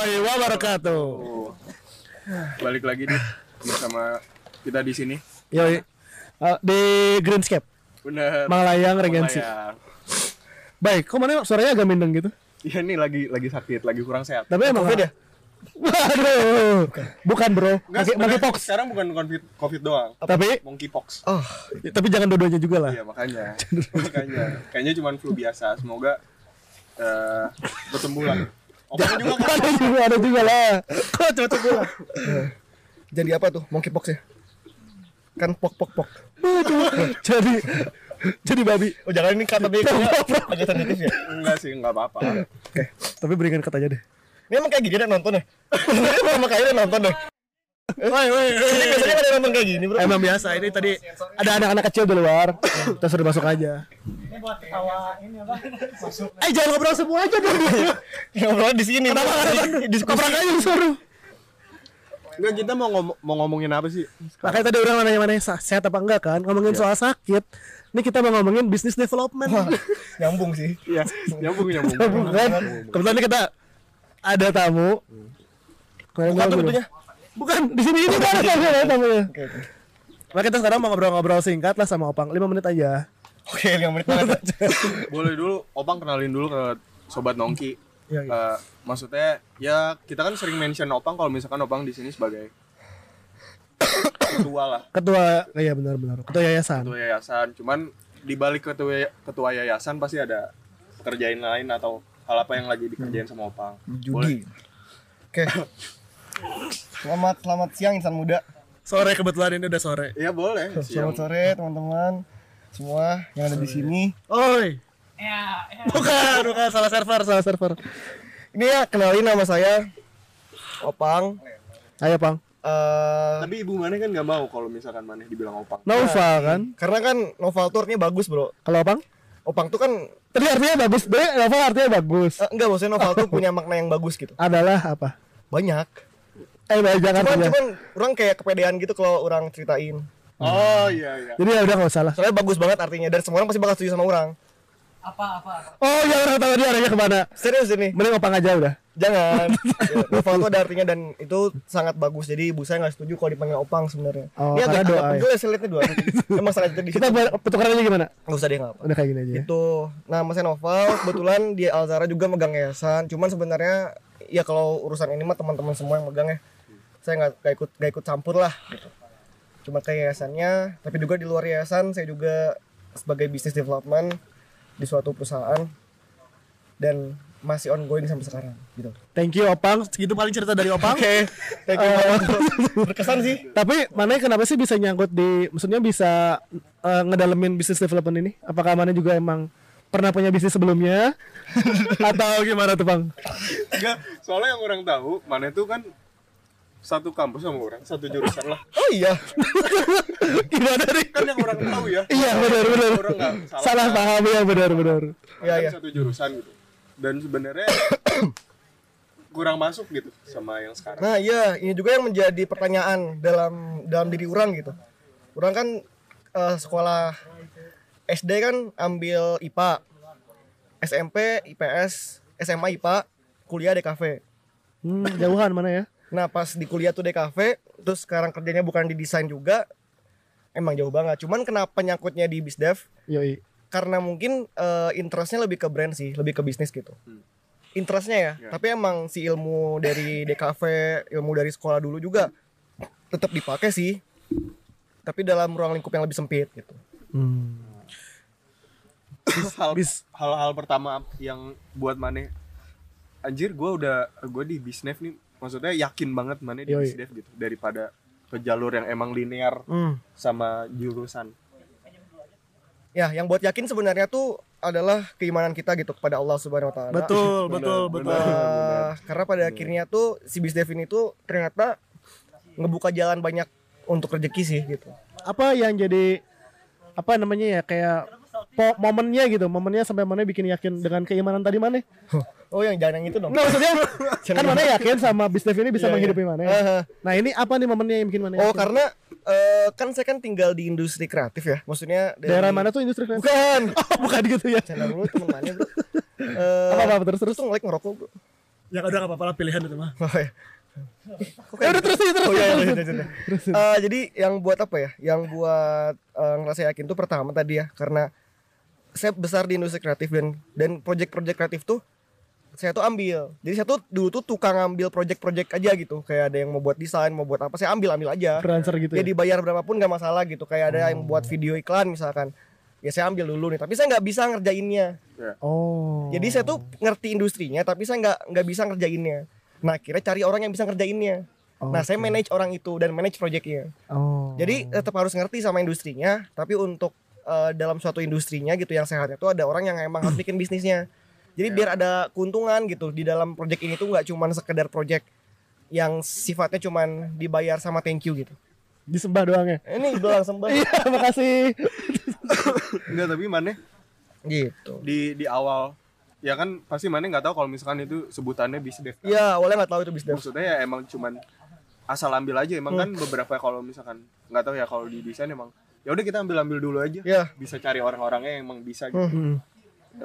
Warahmatullahi wabarakatuh. Balik lagi nih bersama kita di sini. Yoi. Uh, di Greenscape, Bener. Malayang Regency. Malayang. Baik, kok mana suaranya agak mindeng gitu? Iya nih lagi lagi sakit, lagi kurang sehat. Tapi emang Covid ya? Waduh. Bukan, Bro. Sebenarnya monkeypox. Sekarang bukan covid covid doang. Tapi Monkeypox. Oh, tapi jangan dua-duanya juga lah. Iya makanya. makanya. Kayaknya cuma flu biasa. Semoga eh bersembuh lah. Opang juga kan. ada juga, ada juga lah. Kok cocok lah. jadi apa tuh? Monkeypox ya? Kan pok pok pok. Jadi jadi babi. Oh jangan ini kata dia agak sensitif ya. Enggak sih, enggak apa-apa. Tapi berikan kata aja deh. Ini emang kayak gini ada nonton ya? Ini kali ada nonton deh. Woi, woi, Ini biasanya kan ada nonton kayak gini bro. Emang biasa ini tadi ada anak-anak kecil di luar. Kita suruh masuk aja. Eh jangan ngobrol semua aja dong. Ngobrol di sini. Kenapa ada Diskusi. Aja disuruh. Enggak kita mau ngom- mau ngomongin apa sih? Makanya tadi orang nanya mana sehat apa enggak kan ngomongin soal sakit. Ini kita mau ngomongin bisnis development. Wah, nyambung sih. Iya, nyambung nyambung. Bukan. Kebetulan ini kita ada tamu. Kalian Bukan tuh pintunya. Bukan di sini ini kan ada tamunya. Oke, oke. Nah kita sekarang mau ngobrol-ngobrol singkat lah sama Opang 5 menit aja. Oke, lima menit banget. Boleh dulu Opang kenalin dulu ke sobat Nongki. Iya, iya. Eh, maksudnya ya kita kan sering mention Opang kalau misalkan Opang di sini sebagai ketua lah, Ketua iya benar-benar. Ketua yayasan. ketua yayasan. Cuman di balik ketua ketua yayasan pasti ada pekerjaan lain atau hal apa yang lagi dikerjain sama Opang. Judi. Oke. Selamat selamat siang insan muda. Sore kebetulan ini udah sore. Iya boleh. Selamat sore teman-teman semua yang ada di sini. Oi. Bukan, bukan salah server, salah server. Ini ya kenalin nama saya Opang. Ayo, Pang. Eh Tapi ibu Maneh kan nggak mau kalau misalkan Maneh dibilang Opang. Nova kan? karena kan novel tournya bagus bro. Kalau Opang? Opang tuh kan Tadi artinya bagus, Be. Nova artinya bagus. eh, enggak maksudnya novel tuh punya makna yang bagus gitu. Adalah apa? Banyak. Eh, Cuman cuman orang kayak kepedean gitu kalau orang ceritain. Oh iya iya. Jadi ya udah nggak usah lah. Soalnya bagus banget artinya dan semua orang pasti bakal setuju sama orang. Oh ya orang tahu dia arahnya ke mana. Serius ini. Mending Opang aja udah. Jangan. Ya, novel tuh ada artinya dan itu sangat bagus. Jadi ibu saya nggak setuju kalau dipanggil Opang sebenarnya. Oh, Ini agak, doa agak ya. ya saya liatnya dua. Emang sangat di Kita pertukarannya gimana? Nggak usah deh nggak apa. Udah kayak gini aja. ya. Itu nama saya Noval. Kebetulan di Alzara juga megang yayasan. Cuman sebenarnya ya kalau urusan ini mah teman-teman semua yang megang ya. Saya nggak nggak ikut nggak ikut campur lah. Gitu. Cuma ke yayasannya. Tapi juga di luar yayasan saya juga sebagai business development di suatu perusahaan dan masih ongoing sampai sekarang gitu. Thank you Opang. Segitu paling cerita dari Opang. Oke, thank you banget. Berkesan sih. Tapi mana kenapa sih bisa nyangkut di maksudnya bisa eh, ngedalemin bisnis development ini? Apakah mana juga emang pernah punya bisnis sebelumnya atau gimana tuh, Bang? Enggak, soalnya yang orang tahu Maneh tuh kan satu kampus sama orang, satu jurusan lah. Oh iya. gimana nih? Kan yang orang tahu ya. Iya, benar benar. Orang nggak salah. Salah paham ya benar benar. Iya, Kan iya. satu jurusan gitu. Dan sebenarnya kurang masuk gitu sama yang sekarang. Nah iya, ini juga yang menjadi pertanyaan dalam dalam diri orang gitu. Orang kan eh, sekolah SD kan ambil IPA, SMP IPS, SMA IPA, kuliah DKV. Hmm, jauhan mana ya? Nah pas di kuliah tuh DKV, terus sekarang kerjanya bukan di desain juga, emang jauh banget. Cuman kenapa nyangkutnya di bisdev? Yoi. Karena mungkin eh, interestnya lebih ke brand sih, lebih ke bisnis gitu. Interestnya ya, Ya. tapi emang si ilmu dari DKV, ilmu dari sekolah dulu juga tetap dipakai sih. Tapi dalam ruang lingkup yang lebih sempit gitu. Hmm. hal bis- hal-hal pertama yang buat Maneh anjir gue udah gue di bisnis nih maksudnya yakin banget Maneh di bisnis gitu daripada ke jalur yang emang linear Hmm. sama jurusan. Ya, yang buat yakin sebenarnya tuh adalah keimanan kita gitu kepada Allah Subhanahu wa taala. Betul, Benar, betul, betul. Eh, karena pada akhirnya tuh si bisdev ini tuh ternyata ngebuka jalan banyak untuk rezeki sih gitu. Apa yang jadi apa namanya ya kayak po- momennya gitu, momennya sampai mana bikin yakin dengan keimanan tadi mana? Oh, yang jangan yang itu dong. Nggak maksudnya kan mana yakin sama bisnis ini bisa Iya, iya. menghidupi mana? Eh, Nah ini apa nih momennya yang bikin mana? Oh yakin? karena eh, kan saya kan tinggal di industri kreatif ya, maksudnya dari daerah mana tuh industri kreatif? Bukan. Oh, bukan gitu ya. Channel dulu temen mana bro? Eh, Apa apa terus terus? tuh ngelik ngerokok bro. Ya udah gak apa-apa lah pilihan itu mah. Oh, ya. Ya udah terus terus. Oh iya, iya, terus. iya, jadi yang buat apa ya? Yang buat eh, ngerasa yakin tuh pertama tadi ya, karena saya besar di industri kreatif dan dan project-project kreatif tuh saya tuh ambil. Jadi saya tuh dulu tuh tukang ambil project-project aja gitu. Kayak ada yang mau buat desain, mau buat apa, saya ambil ambil aja. Freelancer gitu Ya ya. dibayar berapapun nggak masalah gitu. Kayak ada yang buat video iklan misalkan. Ya saya ambil dulu nih, tapi saya nggak bisa ngerjainnya. Oh. Jadi saya tuh ngerti industrinya, tapi saya nggak nggak bisa ngerjainnya. Nah, akhirnya cari orang yang bisa ngerjainnya. Nah, saya manage orang itu dan manage projectnya. Oh. Jadi tetap harus ngerti sama industrinya, tapi untuk eh, dalam suatu industrinya gitu yang sehatnya tuh ada orang yang emang harus bikin bisnisnya. Jadi biar ada keuntungan gitu di dalam project ini tuh nggak cuman sekedar project yang sifatnya cuman dibayar sama thank you gitu. disembah doang ya. Ini doang sembah Iya, makasih. Enggak, tapi mana gitu. di di awal ya kan pasti mana nggak tahu kalau misalkan itu sebutannya bisdev. kan. Iya, awalnya nggak tahu itu bisnis. Maksudnya ya emang cuman asal ambil aja emang kan beberapa kalau misalkan nggak tahu ya kalau di desain emang ya udah kita ambil ambil dulu aja Ya, bisa cari orang-orangnya yang emang bisa gitu Hmm.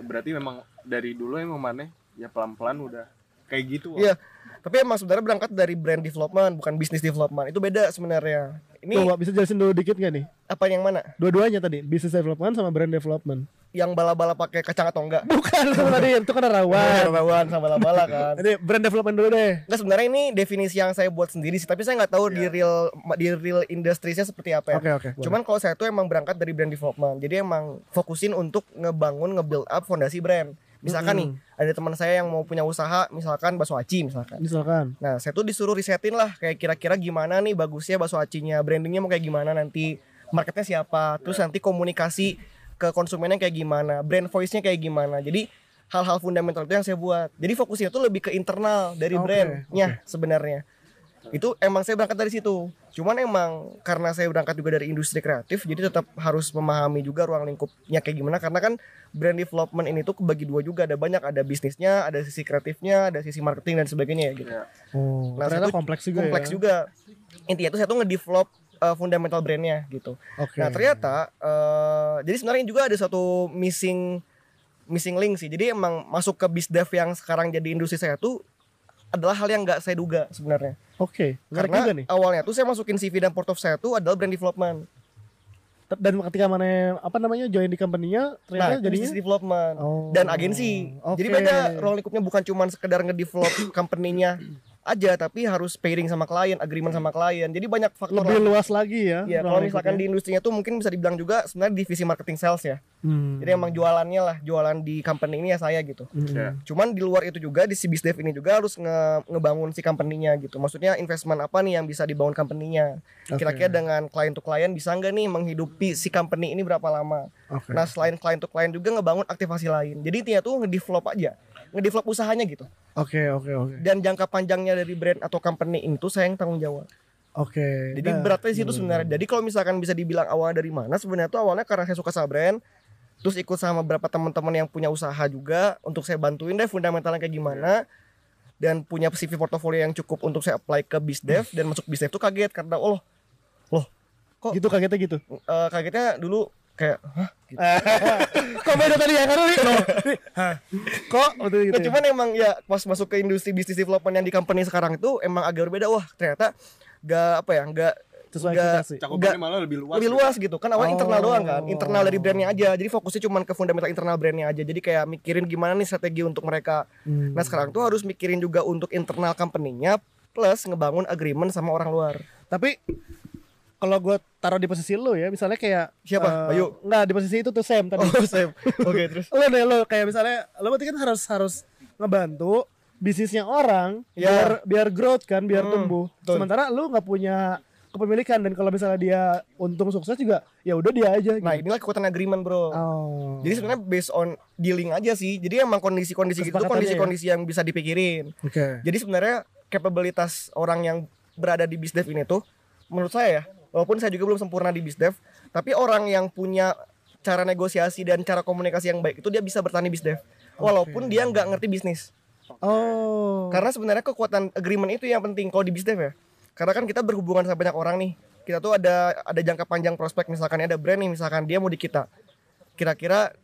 berarti memang dari dulu emang mana ya pelan pelan udah kayak gitu Wak. Iya. Tapi emang sebenarnya berangkat dari brand development, bukan bisnis development. Itu beda sebenarnya. Ini Tuh, Wak, bisa jelasin dulu dikit gak nih? apa yang mana? Dua-duanya tadi, business development sama brand development. Yang bala-bala pakai kacang atau enggak? Bukan itu tadi, itu kan rawan. Rawan sama bala-bala kan. Jadi brand development dulu deh. Enggak sebenarnya ini definisi yang saya buat sendiri sih, tapi saya nggak tahu di real di real industrinya seperti apa ya. Oke, oke, boleh. Cuman kalau saya tuh emang berangkat dari brand development. Jadi emang fokusin untuk ngebangun, nge-build up fondasi brand. Misalkan nih, ada teman saya yang mau punya usaha, misalkan bakso aci misalkan. Misalkan. Nah, saya tuh disuruh risetin lah kayak kira-kira gimana nih bagusnya bakso acinya, brandingnya mau kayak gimana nanti, marketnya siapa, terus nanti komunikasi ke konsumennya kayak gimana, brand voice-nya kayak gimana. Jadi hal-hal fundamental itu yang saya buat. Jadi fokusnya tuh lebih ke internal dari Oke, brandnya sebenarnya. Itu emang saya berangkat dari situ. Cuman emang karena saya berangkat juga dari industri kreatif, jadi tetap harus memahami juga ruang lingkupnya kayak gimana. Karena kan brand development ini tuh kebagi dua juga. Ada banyak, ada bisnisnya, ada sisi kreatifnya, ada sisi marketing dan sebagainya ya gitu. Ya. Oh, Nah, ternyata saya tuh kompleks juga kompleks ya. juga. Intinya tuh saya tuh ngedevelop uh, fundamental brandnya gitu. Oke. Nah ternyata uh, jadi sebenarnya juga ada satu missing missing link sih. Jadi emang masuk ke bisdev yang sekarang jadi industri saya tuh adalah hal yang nggak saya duga sebenarnya. Oke, menarik Karena juga nih. awalnya tuh saya masukin CV dan portfolio saya tuh adalah brand development. Dan ketika mana apa namanya join di company-nya Nah, ternyata itu jadinya business development Oh, dan agensi. Jadi oke. beda ruang lingkupnya bukan cuma sekedar ngedevelop company-nya aja tapi harus pairing sama klien, agreement sama klien. Jadi banyak faktor lebih lah. luas lagi ya. Ya, ruang kalau misalkan di lingkupnya. industrinya tuh mungkin bisa dibilang juga sebenarnya divisi marketing sales ya. Hmm. Jadi emang jualannya lah, jualan di company ini ya saya gitu. Hmm. Ya. Cuman di luar itu juga di si bisdev ini juga harus nge- ngebangun si company-nya gitu. Maksudnya investment apa nih yang bisa dibangun company-nya? Oke. Kira-kira dengan klien to klien bisa nggak nih menghidupi si company ini berapa lama? Oke. Nah, selain klien to klien juga ngebangun aktivasi lain. Jadi intinya tuh ngedevelop aja. Ngedevelop usahanya gitu. Oke, oke, oke. Dan jangka panjangnya dari brand atau company ini tuh saya yang tanggung jawab. Oke. Jadi Nah, beratnya di situ sebenarnya. Jadi kalau misalkan bisa dibilang awalnya dari mana, sebenarnya tuh awalnya karena saya suka sama brand, terus ikut sama beberapa teman-teman yang punya usaha juga untuk saya bantuin deh fundamentalnya kayak gimana dan punya CV portofolio yang cukup untuk saya apply ke bisdev dan masuk bisdev tuh kaget karena oh loh kok gitu kagetnya gitu. eh, kagetnya dulu kayak hah gitu. Kok beda tadi ya kan. Kok waktu gitu. Nah, ya? cuman emang ya pas masuk ke industri bisnis development yang di company sekarang itu emang agak berbeda wah ternyata gak apa ya gak Sesuai nggak- ekspektasi. cakupannya malah lebih luas lebih gitu. luas gitu kan awalnya Oh. internal doang kan internal dari brandnya aja jadi fokusnya cuma ke fundamental internal brandnya aja jadi kayak mikirin gimana nih strategi untuk mereka Hmm. nah sekarang tuh harus mikirin juga untuk internal company-nya plus ngebangun agreement sama orang luar Tapi kalau gue taruh di posisi lu ya, misalnya kayak Siapa? eh, Bayu? Enggak, di posisi itu tuh Sam tadi. oh Sam oke terus Lu deh lu kayak misalnya lu berarti kan harus harus ngebantu bisnisnya orang Ya. biar biar growth kan, biar Hmm, tumbuh. betul. Sementara lu nggak punya kepemilikan dan kalau misalnya dia untung sukses juga ya udah dia aja nah gitu. inilah kekuatan agreement bro Oh. jadi sebenarnya based on dealing aja sih jadi emang kondisi-kondisi gitu Kesepakatannya ya? kondisi-kondisi yang bisa dipikirin Oke. Jadi sebenarnya kapabilitas orang yang berada di bisdev ini tuh menurut saya ya, walaupun saya juga belum sempurna di bisdev, tapi orang yang punya cara negosiasi dan cara komunikasi yang baik itu dia bisa bertahan di bisdev. Walaupun dia nggak ngerti bisnis. Oh. Karena sebenarnya kekuatan agreement itu yang penting kalau di bisdev ya. Karena kan kita berhubungan sama banyak orang nih. Kita tuh ada ada jangka panjang prospek misalkan ada brand nih misalkan dia mau di kita. Kira-kira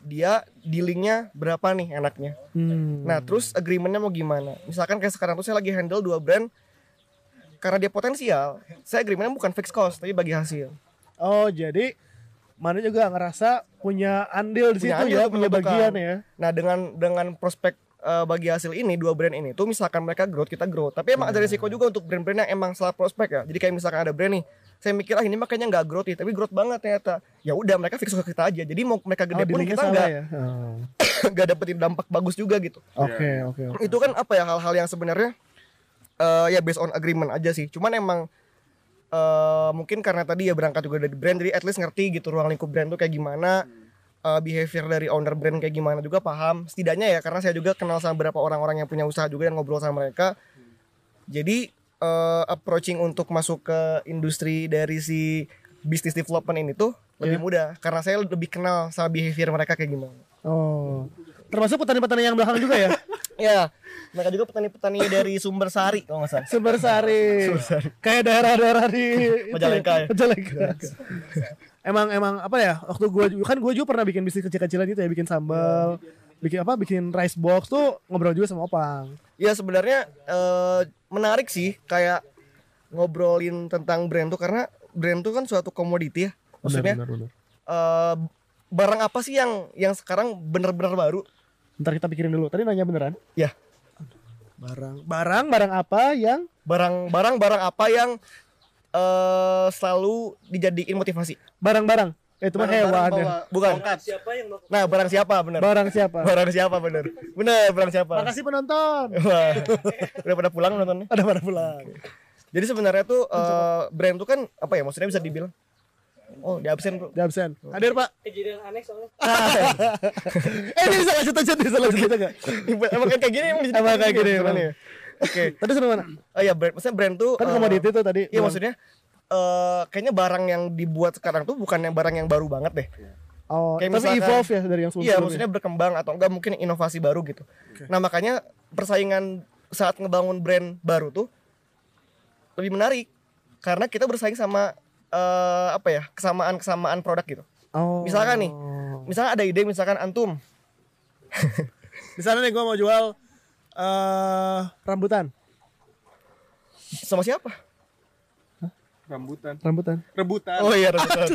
dia dealingnya berapa nih enaknya Hmm. Nah, terus agreementnya mau gimana? Misalkan kayak sekarang tuh saya lagi handle dua brand karena dia potensial, saya agreementnya bukan fixed cost tapi bagi hasil. Oh, jadi mana juga ngerasa punya andil di Punya situ andil ya, punya bagian ya. Nah, dengan dengan prospek eh, bagi hasil ini dua brand ini tuh misalkan mereka growth kita growth, tapi emang ada risiko juga untuk brand-brand yang emang salah prospek ya. Jadi kayak misalkan ada brand nih, saya mikir ah ini makanya nggak growth nih, tapi growth banget ternyata. Ya udah mereka fix ke kita aja. Jadi mau mereka gede Oh, pun kita salah nggak ya. Oh. nggak dapetin dampak bagus juga gitu. Oke, oke, oke. itu kan apa ya hal-hal yang sebenarnya eh, ya based on agreement aja sih. Cuman emang eh, mungkin karena tadi ya berangkat juga dari brand jadi at least ngerti gitu ruang lingkup brand tuh kayak gimana. Eh, behavior dari owner brand kayak gimana juga paham. Setidaknya ya karena saya juga kenal sama beberapa orang-orang yang punya usaha juga dan ngobrol sama mereka. Jadi eh, approaching untuk masuk ke industri dari si business development ini tuh lebih Iya. mudah. Karena saya lebih kenal sama behavior mereka kayak gimana. Oh. Termasuk petani-petani yang belakang juga ya? Ya, mereka juga petani-petani dari Sumber Sari kalau nggak salah. Sumber Sari. Kayak daerah-daerah di Majalengka ya? Majalengka. emang emang apa ya? Waktu gua kan gua juga pernah bikin bisnis kecil-kecilan gitu ya, bikin sambal, bikin apa? Bikin rice box tuh ngobrol juga sama Opang. Ya sebenarnya eh, menarik sih kayak ngobrolin tentang brand tuh karena brand tuh kan suatu komoditi ya. Maksudnya Benar, benar, benar. eh, barang apa sih yang yang sekarang benar-benar baru? Ntar kita pikirin dulu. Tadi nanya beneran? Ya, Barang, barang, barang apa yang barang-barang barang apa yang eh selalu dijadiin motivasi? barang-barang? Eh, itu mah hewan ya. Bukan. Nah, barang siapa bener? Barang siapa? Barang siapa bener? Bener, barang siapa? Makasih penonton. Wah, udah pada pulang nontonnya? Ada pada pulang. Jadi sebenarnya tuh eh, brand tuh kan apa ya? Maksudnya bisa dibilang Oh, di absen bro. Di absen. Hadir Pak. kejadian aneh soalnya eh ini bisa lanjut aja, bisa lanjut aja emang kayak gini emang jadi Emang kayak gini, sebenarnya. emang. Oke. Tadi suruh mana? Oh iya, brand, maksudnya brand tuh Kan eh, komoditi tuh tadi. Iya maksudnya eh kayaknya barang yang dibuat sekarang tuh bukan yang barang yang baru banget deh. Oh, kayak tapi misalkan- evolve ya dari yang sebelum Iya, maksudnya berkembang atau enggak mungkin inovasi baru gitu. Nah, makanya persaingan saat ngebangun brand baru tuh lebih menarik karena kita bersaing sama eh apa ya? kesamaan-kesamaan produk gitu. Oh. Misalkan nih, misalkan ada ide misalkan antum Di sana nih gua mau jual eh rambutan. sama siapa? rambutan Rambutan. rebutan Oh iya rambutan.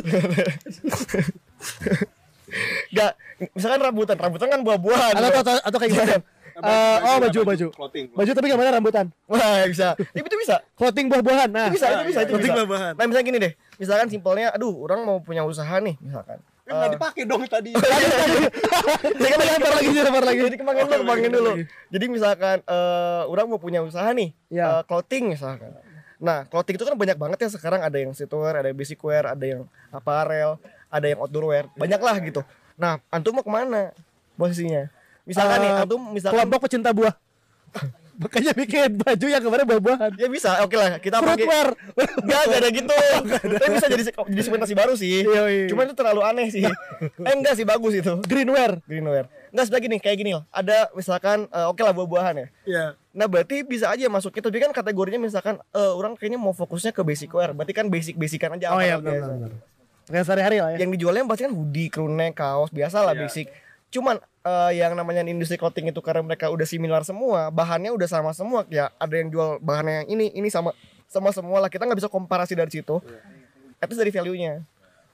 Gak, misalkan rambutan, rambutan kan buah-buahan. Atau, atau, atau kayak gimana? Eh, oh baju baju. clothing Baju tapi gimana rambutan? Wah bisa, itu, itu bisa. Clothing buah-buahan. Nah. Itu bisa, itu bisa, itu Clothing bisa. buah-buahan. Nah misalnya gini deh, misalkan simpelnya, aduh orang mau punya usaha nih, misalkan. Eh, nggak dipakai dong tadi Jadi kan Lempar lagi, lempar lagi. Jadi kembangin dulu, kembangin dulu. Jadi misalkan eh orang mau punya usaha nih, Ya. eh, clothing misalkan. Nah, clothing itu kan banyak banget ya sekarang ada yang streetwear, ada yang basic wear, ada yang apparel, ada yang outdoor wear, banyak lah gitu. Nah, antum mau ke mana posisinya? Misalkan nih, Eh, antum misalkan Kelompok pecinta buah. Makanya bikin baju yang kemarin buah-buahan. ya bisa, oke lah kita pakai Fruitwear. Enggak, enggak ada gitu. Tapi bisa jadi jadi segmentasi baru sih. Yoi. Cuman itu terlalu aneh sih. eh enggak sih bagus itu. Greenwear. Greenwear. Enggak sebelah gini, kayak gini loh. Ada misalkan eh, oke lah buah-buahan ya. Iya. Nah, berarti bisa aja masuknya tapi kan kategorinya misalkan eh, orang kayaknya mau fokusnya ke basic wear. Berarti kan basic-basican aja Oh iya biasa. benar benar. Kayak sehari-hari lah ya. Yang dijualnya pasti kan hoodie, crew neck, kaos, biasa lah Iya. basic. Cuman eh, yang namanya industri clothing itu karena mereka udah similar semua, bahannya udah sama semua. Ya ada yang jual bahannya yang ini, ini sama sama semua lah. Kita nggak bisa komparasi dari situ. Itu dari value-nya.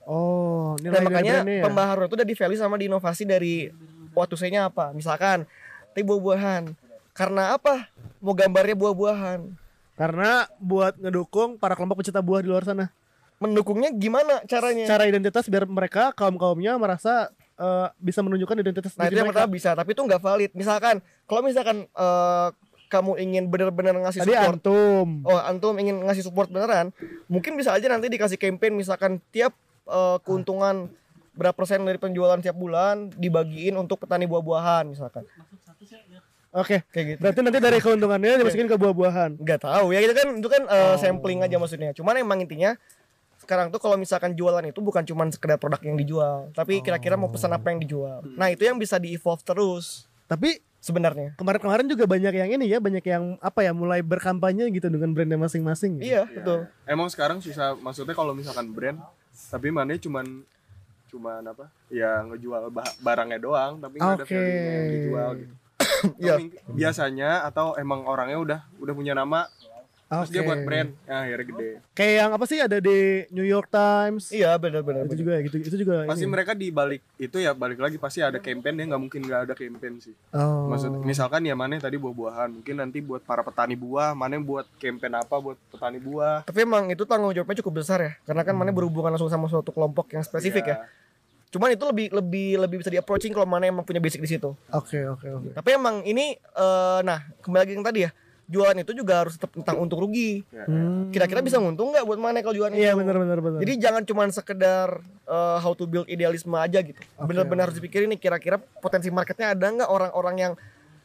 Oh, nilai dari makanya ya. pembaharuan itu udah di value sama di inovasi dari waktu saya apa. Misalkan teh buah-buahan. Karena apa? Mau gambarnya buah-buahan. Karena buat ngedukung para kelompok pecinta buah di luar sana. Mendukungnya gimana caranya? Cara identitas biar mereka kaum-kaumnya merasa eh, bisa menunjukkan identitas Nah itu diri yang mereka. pertama bisa, tapi itu nggak valid. Misalkan, kalau misalkan eh, kamu ingin benar-benar ngasih Tadi support, antum. oh antum ingin ngasih support beneran, mungkin bisa aja nanti dikasih campaign misalkan tiap eh, keuntungan berapa persen dari penjualan tiap bulan dibagiin untuk petani buah-buahan misalkan, Oke. kayak gitu. Berarti nanti dari keuntungannya dimasukin ke buah-buahan. Nggak tahu ya itu kan itu kan eh, sampling aja maksudnya. Cuman emang intinya sekarang tuh kalau misalkan jualan itu bukan cuman sekedar produk yang dijual, tapi kira-kira mau pesan apa yang dijual. Nah itu yang bisa di evolve terus Tapi sebenarnya. kemarin-kemarin juga banyak yang ini ya, banyak yang apa ya, mulai berkampanye gitu dengan brandnya masing-masing. Iya betul. emang sekarang susah maksudnya kalau misalkan brand tapi mana cuman cuma apa ya ngejual ba- barangnya doang tapi nggak ada Oke. value yang dijual gitu Iya. Biasanya atau emang orangnya udah udah punya nama terus dia buat brand ya akhirnya gede Kayak yang apa sih ada di New York Times? Iya benar-benar. Itu juga gitu itu juga pasti ini. mereka di balik itu ya balik lagi pasti ada campaign ya nggak mungkin nggak ada campaign sih Oh. maksud misalkan ya mana tadi buah-buahan mungkin nanti buat para petani buah mana buat campaign apa buat petani buah Tapi emang itu tanggung jawabnya cukup besar ya, karena kan mana berhubungan langsung sama suatu kelompok yang spesifik ya. Cuman itu lebih lebih lebih bisa di approaching kalau mana emang punya basic di situ. Oke oke oke. Tapi emang ini eh nah kembali lagi yang tadi ya, jualan itu juga harus tetap tentang untung rugi. Ya, Hmm. Kira-kira bisa nguntung nggak buat mana kalau jualan Iya itu? benar benar benar. Jadi jangan cuma sekedar eh, how to build idealisme aja gitu. Oke, Bener-bener harus dipikirin nih kira-kira potensi marketnya ada nggak orang-orang yang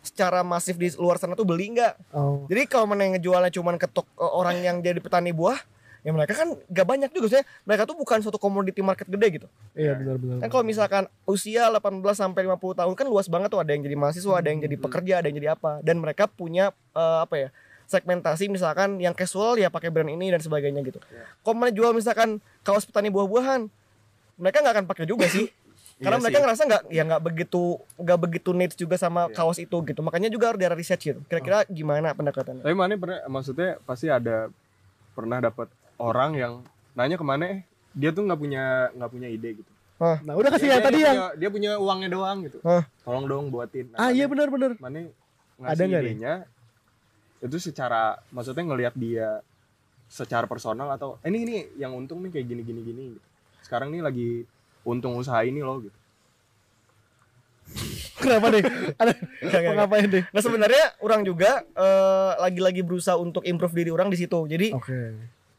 secara masif di luar sana tuh beli nggak? oh. Jadi kalau mana yang ngejualnya cuma ke tok- eh, orang yang jadi petani buah, ya mereka kan gak banyak juga sih. Mereka tuh bukan suatu komoditi market gede gitu. Iya benar benar. Kan kalau misalkan usia 18 sampai 50 tahun kan luas banget tuh ada yang jadi mahasiswa, ada yang jadi pekerja, ada yang jadi apa. Dan mereka punya eh, apa ya? segmentasi misalkan yang casual ya pakai brand ini dan sebagainya gitu. Kalau mana jual misalkan kaos petani buah-buahan, mereka nggak akan pakai juga sih. Karena Iya mereka sih. ngerasa nggak ya nggak begitu nggak begitu needs juga sama Iya. kaos itu gitu. Makanya juga harus ada research gitu. Kira-kira gimana pendekatannya? tapi mana pernah maksudnya pasti ada pernah dapat orang yang nanya ke mana eh dia tuh nggak punya nggak punya ide gitu Hah. Nah udah kasih yang dia tadi yang. punya, dia punya uangnya doang gitu Hah. tolong dong buatin Ah iya benar benar. mana Ada ngasih nggak nih? idenya itu secara maksudnya ngelihat dia secara personal atau eh, ini ini yang untung nih kayak gini gini gini gitu. sekarang nih lagi untung usaha ini loh gitu Kenapa deh? Ada ngapain deh? Nah sebenarnya orang juga eh, lagi-lagi berusaha untuk improve diri orang di situ. Jadi Oke.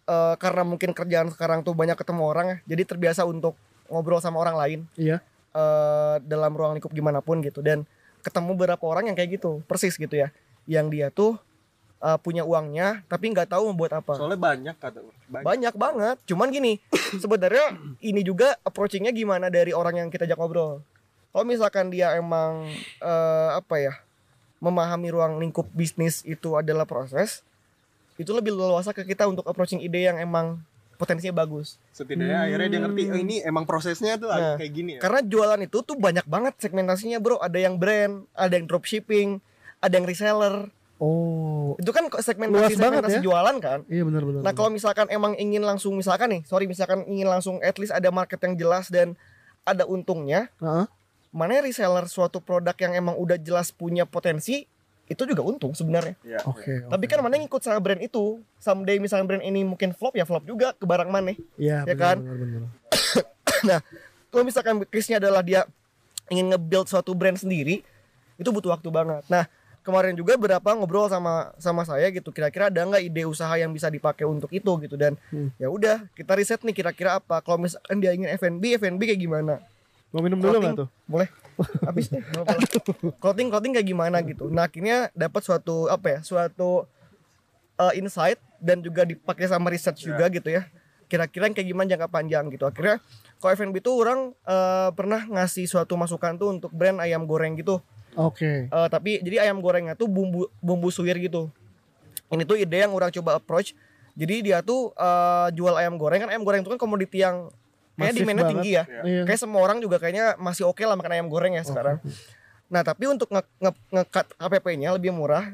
Eh, karena mungkin kerjaan sekarang tuh banyak ketemu orang ya, jadi terbiasa untuk ngobrol sama orang lain Iya. eh, dalam ruang lingkup gimana pun gitu. Dan ketemu beberapa orang yang kayak gitu, persis gitu ya, yang dia tuh eh, punya uangnya tapi nggak tahu mau buat apa. soalnya banyak kata banyak, Banyak banget. Cuman gini, sebenarnya ini juga approachingnya gimana dari orang yang kita ajak ngobrol. Kalau misalkan dia emang eh, apa ya memahami ruang lingkup bisnis itu adalah proses, itu lebih leluasa ke kita untuk approaching ide yang emang potensinya bagus. setidaknya akhirnya dia ngerti oh, ini emang prosesnya tuh Nah, kayak gini ya Karena jualan itu tuh banyak banget segmentasinya bro. Ada yang brand, ada yang dropshipping, ada yang reseller. Oh. Itu kan Luas segmentasi banget segmentasi ya. jualan kan. Iya benar benar. Nah kalau misalkan emang ingin langsung misalkan nih, sorry misalkan ingin langsung at least ada market yang jelas dan ada untungnya, Heeh. mana reseller suatu produk yang emang udah jelas punya potensi itu juga untung sebenarnya. Iya, Oke. Tapi kan mana ngikut sama brand itu, someday misalnya brand ini mungkin flop ya flop juga ke barang mana. Iya ya kan? Benar, benar. Nah kalau misalkan case-nya adalah dia ingin nge-build suatu brand sendiri, itu butuh waktu banget. Nah kemarin juga berapa ngobrol sama sama saya gitu, kira-kira ada nggak ide usaha yang bisa dipakai untuk itu gitu dan Hmm. ya udah kita riset nih kira-kira apa. Kalau misalkan dia ingin F&B, F&B kayak gimana? Mau minum dulu nggak tuh? Boleh. Habis deh. clothing clothing kayak gimana gitu. Nah, akhirnya dapat suatu apa ya? Suatu uh, insight dan juga dipakai sama research juga gitu ya. Kira-kira yang kayak gimana jangka panjang gitu. Akhirnya kalau F&B tuh orang uh, pernah ngasih suatu masukan tuh untuk brand ayam goreng gitu. Oke. Uh, tapi jadi ayam gorengnya tuh bumbu bumbu suwir gitu. Ini tuh ide yang orang coba approach. Jadi dia tuh uh, jual ayam goreng kan ayam goreng itu kan komoditi yang kayaknya demandnya banget. tinggi ya. Iya. Kayak semua orang juga kayaknya masih oke lah makan ayam goreng ya sekarang. Nah tapi untuk nge- nge- nge-cut KPP-nya lebih murah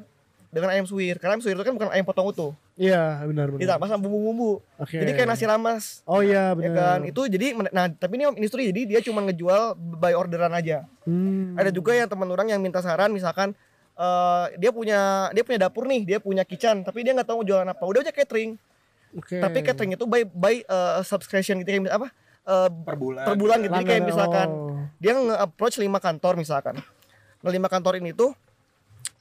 dengan ayam suwir. Karena ayam suwir itu kan bukan ayam potong utuh. Iya benar benar. Ditambah sama bumbu-bumbu. Oke. Jadi kayak nasi ramas. Oh iya Ya benar. kan itu jadi nah tapi ini industri jadi dia cuma ngejual by orderan aja. Hmm. Ada juga yang teman orang yang minta saran misalkan eh, dia punya dia punya dapur nih, dia punya kitchen, tapi dia nggak tahu jualan apa. Udah aja catering. Oke. Tapi catering itu by by eh, subscription gitu kayak apa? Eh, per bulan per bulan gitu. Jadi kayak misalkan oh. dia nge-approach lima kantor misalkan. Nah, lima kantor ini tuh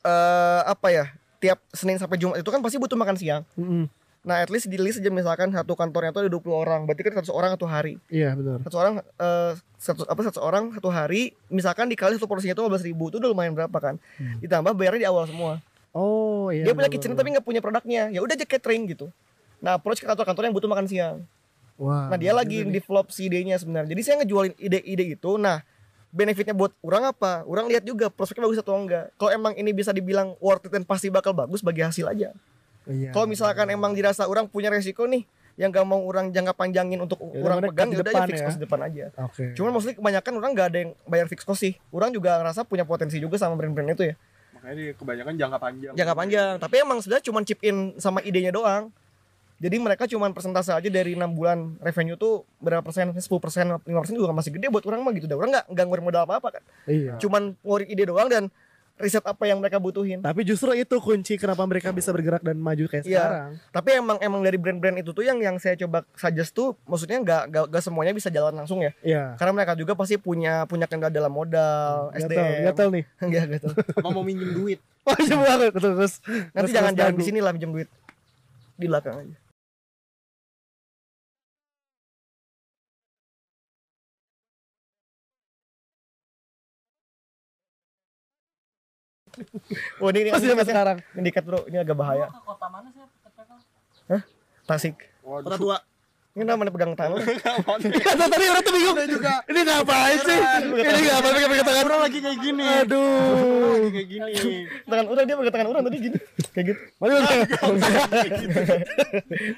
eh apa ya? Tiap Senin sampai Jumat itu kan pasti butuh makan siang. Mm-mm. Nah, at least di list aja misalkan satu kantornya tuh ada 20 orang. Berarti kan 100 orang satu hari. Iya benar. Satu orang eh satu apa satu orang satu hari misalkan dikali satu porsinya itu 15 ribu itu udah lumayan berapa kan? Ditambah bayarnya di awal semua. Oh iya. dia punya kitchen tapi nggak punya produknya. Ya udah aja catering gitu. Nah, approach ke kantor-kantor yang butuh makan siang. Wah. Nah dia lagi develop si idenya sebenarnya. Jadi saya ngejualin ide-ide itu. Nah benefitnya buat orang apa? Orang lihat juga prospeknya bagus atau enggak. Kalau emang ini bisa dibilang worth it dan pasti bakal bagus bagi hasil aja. Iya. Kalau misalkan emang dirasa orang punya resiko nih, yang gak mau orang jangka panjangin untuk Ya, orang pegang ya udah depan ya fix ya. cost depan aja Oke. cuman maksudnya kebanyakan orang nggak ada yang bayar fix cost sih orang juga ngerasa punya potensi juga sama brand-brand itu ya makanya dia kebanyakan jangka panjang jangka panjang tapi emang sebenarnya cuma chip in sama idenya doang jadi mereka cuma persentase aja dari enam bulan revenue tuh berapa persen 10 persen 5 persen juga masih gede buat orang mah gitu dah orang nggak nggak ngeluarin modal apa apa kan Iya. cuman ngeluarin ide doang dan riset apa yang mereka butuhin Tapi justru itu kunci kenapa mereka bisa bergerak dan maju kayak Iya. sekarang. tapi emang emang dari brand-brand itu tuh yang yang saya coba suggest tuh maksudnya nggak nggak nggak semuanya bisa jalan langsung ya Iya. karena mereka juga pasti punya punya kendala dalam modal Gatel, SDM gatel nih. Nggak, gatel. apa mau minjem duit Wah, coba banget terus terus. nanti terus- jangan terus jangan dagu. di sini lah pinjam duit di belakang aja Oh ini, ini, Masih sampai sekarang. ini dekat bro, ini agak bahaya. kota mana sih PPK? Tasik. Waduh. tua. Ini namanya pegang tangan. Kata tadi orang tuh bingung juga. Ini ngapain sih? Ini ngapain pakai pakai tangan orang lagi kayak gini. Aduh. kayak gini tangan orang dia pegang tangan orang tadi gini. Kayak gitu. Mana mana.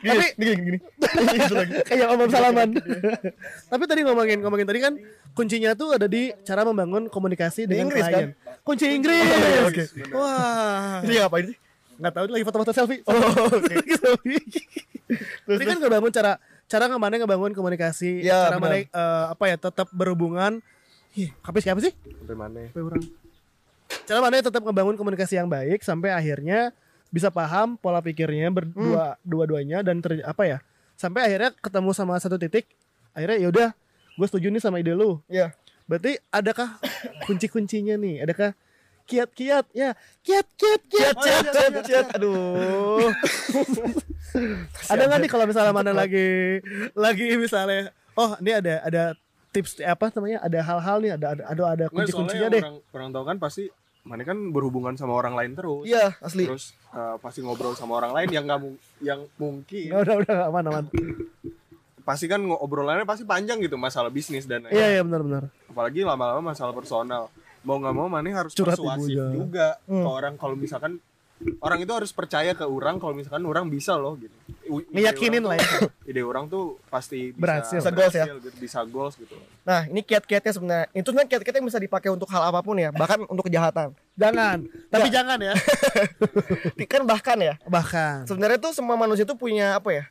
Tapi gini gini gini. Lagi. Kayak omong salaman. Tapi tadi ngomongin ngomongin tadi kan kuncinya tuh ada di cara membangun komunikasi dengan Inggris, klien. Kunci Inggris. oke. Wah. Ini ngapain sih? Nggak tahu lagi foto-foto selfie. Oh, oke. Lagi selfie. Tadi kan ngebangun cara cara ngebangun ngebangun komunikasi, Ya, cara mana eh, apa ya tetap berhubungan. Ih, apa sih sampai mana Sampai orang. Cara mana tetap ngebangun komunikasi yang baik sampai akhirnya bisa paham pola pikirnya berdua dua-duanya dan ter, apa ya sampai akhirnya ketemu sama satu titik akhirnya ya udah gue setuju nih sama ide lu Iya. berarti adakah kunci-kuncinya nih adakah kiat-kiat ya. Kiat-kiat kiat Cet cet cet. Aduh. ada nggak nih kalau misalnya mana lagi lagi misalnya oh ini ada ada tips apa namanya ada hal-hal nih ada ada ada, ada kunci-kuncinya yang deh. orang orang tahu kan pasti mana kan berhubungan sama orang lain terus. Iya, asli. terus eh, pasti ngobrol sama orang lain yang nggak mu- yang mungkin. Nggak, udah udah nggak aman aman. Pasti kan ngo- obrolannya pasti panjang gitu masalah bisnis dan iya iya benar-benar apalagi lama-lama masalah personal mau nggak mau mana harus Curhat persuasif ibunya. juga Hmm. ke orang kalau misalkan orang itu harus percaya ke orang kalau misalkan orang bisa loh gitu orang lah ya. tuh- ide orang tuh pasti bisa Berhasil. Bisa goals ya. gitu, bisa goals gitu Nah, ini kiat-kiatnya sebenarnya. Itu sebenarnya kiat-kiatnya bisa dipakai untuk hal apa pun ya, bahkan untuk kejahatan. jangan tapi jangan ya Kan bahkan ya, bahkan sebenarnya tuh semua manusia tuh punya apa ya?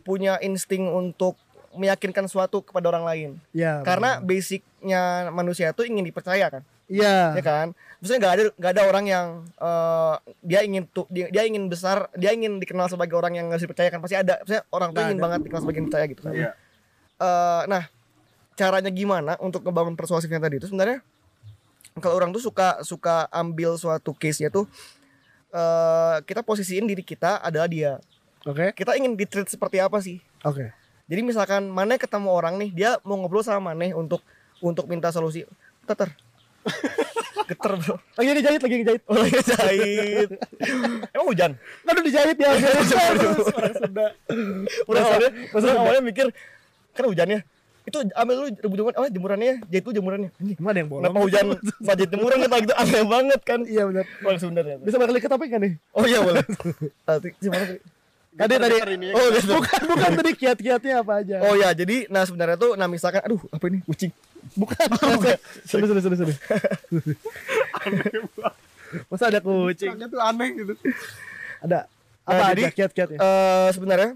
Punya insting untuk meyakinkan suatu kepada orang lain. ya Karena basicnya manusia tuh ingin dipercaya kan, iya ya kan? Maksudnya nggak ada nggak ada orang yang eh, dia ingin tuh dia, dia ingin besar, dia ingin dikenal sebagai orang yang harus dipercayakan pasti ada. Maksudnya orang tuh ingin ada. banget dikenal sebagai yang percaya gitu kan. Iya. Eh, nah caranya gimana untuk ngebangun persuasifnya tadi itu sebenarnya kalau orang tuh suka suka ambil suatu case nya tuh eh kita posisiin diri kita adalah dia oke kita ingin di treat seperti apa sih oke jadi misalkan Maneh ketemu orang nih dia mau ngobrol sama Maneh untuk untuk minta solusi teter geter bro. Lagi dijahit lagi dijahit. Oh lagi jahit emang hujan? Aduh dijahit ya sudah udah awalnya maksudnya awalnya mikir kan hujannya. Itu ambil lu jemuran oh jemurannya jahit lu jemurannya. Emang ada yang bolong? Kenapa hujan budget jemuran kita gitu aneh banget kan? iya benar. Orang Sunda ya. bisa balik ke topik kan nih? Oh iya boleh. Gimana tadi? tadi ini. Ya. Oh gitu. bukan bukan tadi kiat-kiatnya apa aja. Oh ya, jadi nah sebenarnya tuh nah misalkan aduh apa ini? Kucing. Bukan sudah sudah sudah sudah masa ada kucing? Kayaknya tuh aneh gitu. Ada. Nah, apa jadi, aja kiat-kiatnya Eh sebenarnya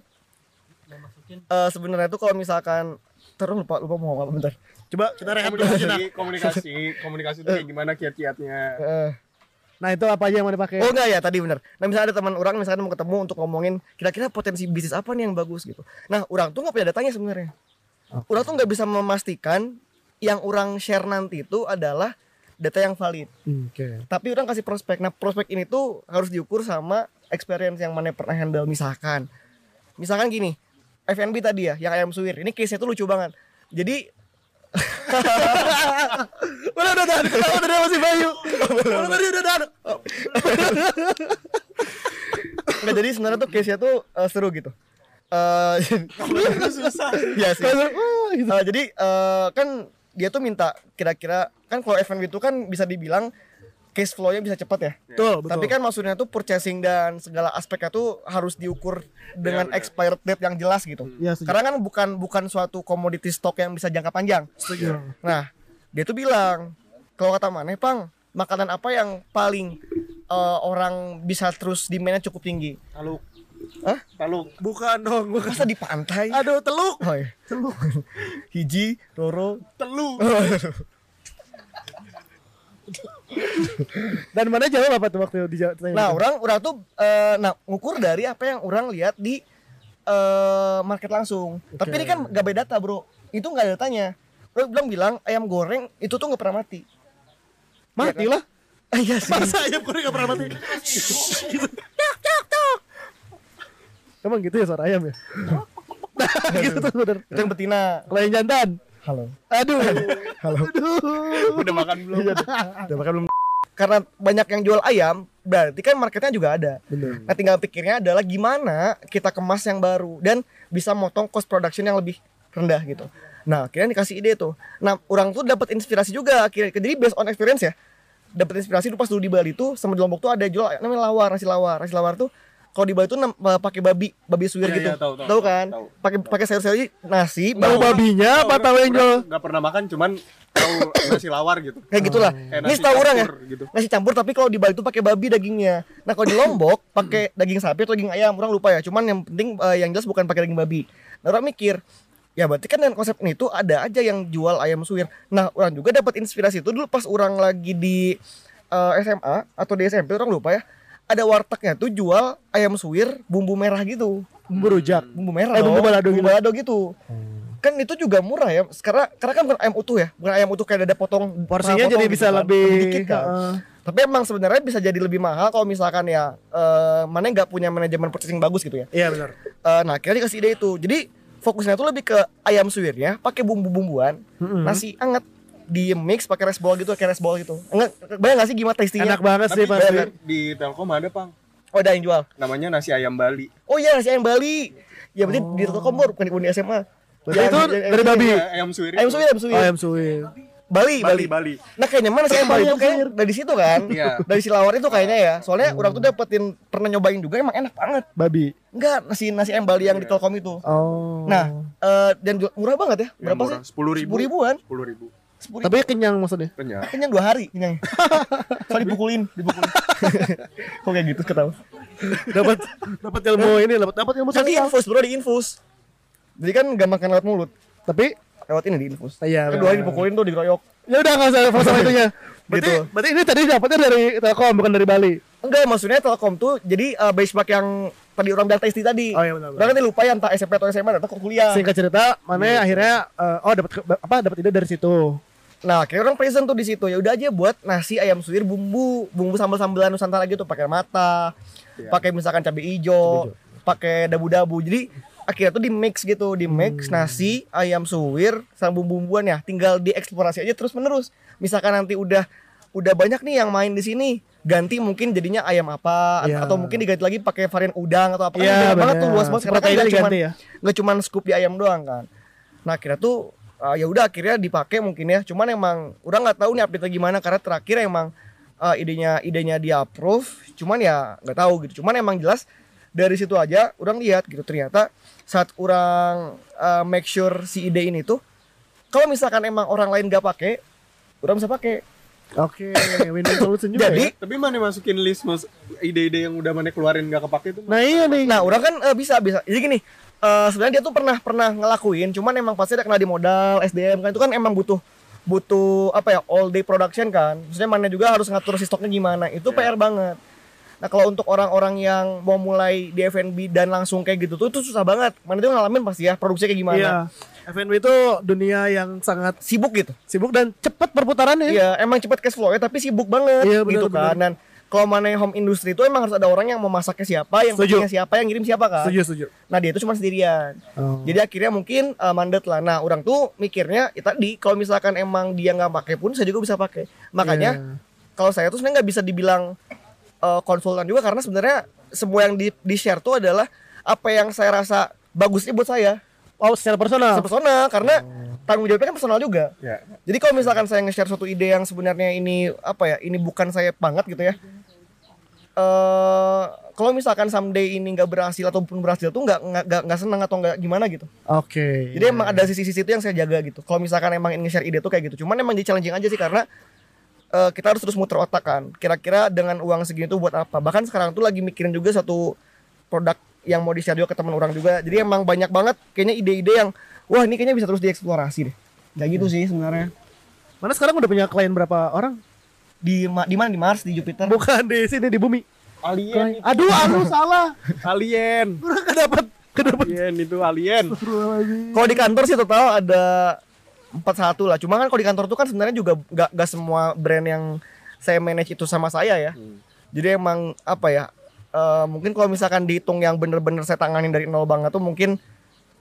eh sebenarnya tuh kalau misalkan terus lupa lupa mau ngomong apa bentar. coba kita rehat dulu. komunikasi komunikasi komunikasi itu kayak gimana kiat-kiatnya? Eh, nah itu apa aja yang mau dipakai? Oh enggak ya tadi benar. Nah misalnya ada teman orang misalkan mau ketemu untuk ngomongin kira-kira potensi bisnis apa nih yang bagus gitu. Nah orang tuh nggak punya datanya sebenarnya. Orang tuh nggak bisa memastikan yang orang share nanti itu adalah data yang valid. Oke. Tapi orang kasih prospek. Nah prospek ini tuh harus diukur sama experience yang mana pernah handle. Misalkan misalkan gini FNB tadi ya yang ayam suwir. Ini case nya tuh lucu banget. Jadi udah udah udah. Ketawa tadi masih Bayu. Udah tadi udah udah nggak jadi sebenarnya tuh case nya tuh eh, seru gitu. Eh, ya sih. Gitu. Eh, jadi eh, kan dia tuh minta kira-kira kan kalau FNB itu kan bisa dibilang case flow-nya bisa cepat ya. Betul, betul. Tapi kan maksudnya tuh purchasing dan segala aspeknya tuh harus diukur dengan benar. expired date yang jelas gitu. Iya, setuju. Karena kan bukan bukan suatu komoditi stok yang bisa jangka panjang. Setuju. Nah, dia tuh bilang, kalau kata mana, Pang, makanan apa yang paling eh, orang bisa terus demand cukup tinggi? Hah? Taluk. Bukan dong, bukan. Masa di pantai? Aduh, teluk. Oh, iya. Hiji, Roro, Teluk. Dan mana jawab apa tuh waktu di Nah, orang orang tuh eh, nah ngukur dari apa yang orang lihat di eh, market langsung. Tapi ini kan gak beda data, Bro. Itu nggak ada datanya. Orang bilang bilang ayam goreng itu tuh nggak pernah mati. mati lah. Ah, iya sih. Masa ayam goreng gak pernah mati? Tok, tok, tok. Emang gitu ya suara ayam ya? Nah, gitu tuh bener. Itu yang betina. Kalau yang jantan. Halo. Aduh. Halo. Aduh. Udah makan belum? Udah makan belum? Karena banyak yang jual ayam, berarti kan marketnya juga ada. Bener. Nah, tinggal pikirnya adalah gimana kita kemas yang baru dan bisa motong cost production yang lebih rendah gitu. Nah, akhirnya dikasih ide tuh. Nah, orang tuh dapat inspirasi juga akhirnya. Jadi based on experience ya. Dapat inspirasi dulu pas dulu di Bali tuh sama di Lombok tuh ada jual namanya lawar, nasi lawar. Nasi lawar tuh kalau di Bali tuh eh, pakai babi, babi suwir Iya, gitu. iya, tahu, tahu, kan? tahu. Pakai pakai sayur-sayur nasi, Tahu bau babinya apa tahu yang jual? Gak pernah makan, cuman tahu nasi lawar gitu. kayak gitulah. Kayak Ini setahu orang ya. gitu. Nasi campur tapi kalau di Bali tuh pakai babi dagingnya. Nah, kalau di Lombok pakai daging sapi atau daging ayam, orang lupa ya. Cuman yang penting eh, yang jelas bukan pakai daging babi. Nah, orang mikir, ya berarti kan dengan konsep ini tuh ada aja yang jual ayam suwir. Nah, orang juga dapat inspirasi itu dulu pas orang lagi di eh, SMA atau di SMP orang lupa ya. Ada wartegnya tuh jual ayam suwir bumbu merah gitu. Bumbu rujak. Bumbu merah. Eh, bumbu balado bumbu gitu. balado gitu. Kan itu juga murah ya. Karena karena kan bukan ayam utuh ya. Bukan ayam utuh kayak ada potong Porsinya potong jadi gitu bisa kan. lebih dikit kan. heeh. Tapi emang sebenarnya bisa jadi lebih mahal kalau misalkan ya eh, mana nggak punya manajemen purchasing bagus gitu ya. Iya benar. Eh, nah akhirnya dikasih ide itu. Jadi fokusnya tuh lebih ke ayam suwirnya, pakai bumbu-bumbuan, Mm-mm. nasi anget di mix pakai rice bowl gitu, kayak rice bowl gitu. Enggak, bayang nggak sih gimana tastinya? Enak banget sih pasti. bayar. di Telkom ada, Pang. Oh ada yang jual. Namanya nasi ayam Bali. Oh iya nasi ayam Bali. Ya berarti di Telkom bukan di SMA. Berarti Yang- itu dari babi. Iya, ayam suwir. Ayam suwir, ayam suwir. Oh, ayam suwir. Bali, Bali, Bali. Bali. Nah kayaknya mana sih ayam Bali itu kayak dari situ kan? Iya. Dari Silawar itu kayaknya ya. Soalnya orang tuh dapetin pernah nyobain juga emang enak banget. Babi. Enggak, nasi nasi ayam Bali yang di Telkom itu. Oh. Nah, eh, dan murah banget ya. Berapa murah. sih? 10 ribu. 10 ribuan. 10 ribu. 10 ribu. tapi kenyang maksudnya. Kenyang. kenyang dua hari kenyang. Soalnya dipukulin, dipukulin. Kok kayak gitu ketawa. Dapat dapat ilmu ini, dapat dapat ilmu Kan infus, bro, di infus. Jadi kan gak makan lewat mulut, Tapi lewat ini di infus. Iya, Kedua hari dipukulin tuh digeroyok. ya udah enggak usah masalah itunya. Berarti Gitu. berarti ini tadi dapatnya dari Telkom bukan dari Bali. Enggak, maksudnya Telkom tuh jadi eh, benchmark yang tadi orang bilang tasty tadi. Oh, iya, benar. Orang kan lupa ya entah SMP atau SMA ke kuliah. Singkat cerita, mana akhirnya eh, oh dapat apa dapat ide dari situ. Nah, kayak orang present tuh di situ. Ya udah aja buat nasi ayam suwir bumbu, bumbu sambal-sambalan Nusantara gitu pakai mata, Iya. pakai misalkan cabai hijau, pakai dabu-dabu. Jadi akhirnya tuh di mix gitu, di mix nasi, ayam suwir, sama bumbu-bumbuan ya. Tinggal dieksplorasi aja terus menerus. Misalkan nanti udah udah banyak nih yang main di sini, ganti mungkin jadinya ayam apa Iya. atau mungkin diganti lagi pakai varian udang atau apa kan Iya, banget tuh luas banget karena kan nggak cuman diganti ya. nggak cuman scoop di ayam doang kan nah akhirnya tuh uh, ya udah akhirnya dipakai mungkin ya cuman emang udah nggak tahu nih update gimana karena terakhir emang uh, idenya idenya dia approve cuman ya nggak tahu gitu cuman emang jelas dari situ aja orang lihat gitu ternyata saat orang uh, make sure si ide ini tuh kalau misalkan emang orang lain nggak pakai orang bisa pakai Oke, win-win solution juga. jadi ya. Tapi mana masukin list mas ide-ide yang udah mana keluarin gak kepake itu? Nah, iya nih. Nah, orang kan eh, bisa bisa. Jadi gini, eh, sebenarnya dia tuh pernah pernah ngelakuin, cuman emang pasti ada kena di modal, SDM kan itu kan emang butuh butuh apa ya all day production kan. Maksudnya mana juga harus ngatur si stoknya gimana. Itu PR banget. Nah, kalau untuk orang-orang yang mau mulai di F&B dan langsung kayak gitu tuh itu susah banget. Mana tuh ngalamin pasti ya produksinya kayak gimana. Iya. FNB itu dunia yang sangat Sibuk gitu. sibuk dan cepat perputarannya. Iya, emang cepat cash flow ya, tapi sibuk banget Iya, benar, gitu kan. Dan kalau mana home industry itu emang harus ada orang yang mau masaknya siapa, yang packingnya siapa, yang ngirim siapa kan. Setuju, setuju. Nah dia itu cuma sendirian. Oh. Jadi akhirnya mungkin uh, mandat lah. Nah orang tuh mikirnya ya tadi kalau misalkan emang dia nggak pakai pun saya juga bisa pakai. Makanya Iya. kalau saya tuh sebenarnya nggak bisa dibilang uh, konsultan juga karena sebenarnya semua yang di, di share tuh adalah apa yang saya rasa bagusnya buat saya Oh, secara personal. persona karena tanggung jawabnya kan personal juga. Ya. jadi kalau misalkan saya nge-share suatu ide yang sebenarnya ini apa ya ini bukan saya banget gitu ya. Eh kalau misalkan someday ini nggak berhasil ataupun berhasil tuh nggak nggak nggak- senang atau nggak gimana gitu. Oke. jadi emang ada sisi-sisi itu yang saya jaga gitu. Kalau misalkan emang ingin nge-share ide tuh kayak gitu. Cuman emang di challenging aja sih karena eh, kita harus terus muter otak kan. Kira-kira dengan uang segini tuh buat apa? Bahkan sekarang tuh lagi mikirin juga satu produk yang mau di-share juga ke teman orang juga. Jadi emang banyak banget kayaknya ide-ide yang wah ini kayaknya bisa terus dieksplorasi deh kayak gitu sih sebenarnya Mana sekarang udah punya klien berapa orang? di ma- di mana di Mars di Jupiter Bukan di sini di bumi. Alien, itu. Aduh, aduh salah. alien, Kurang kedapat kedapat. alien itu alien. Kalau di kantor sih total ada 41 lah. Cuma kan kalau di kantor tuh kan sebenarnya juga gak, gak semua brand yang saya manage itu sama saya ya. Hmm. Jadi emang apa ya? eh, mungkin kalau misalkan dihitung yang bener-bener saya tanganin dari nol banget tuh mungkin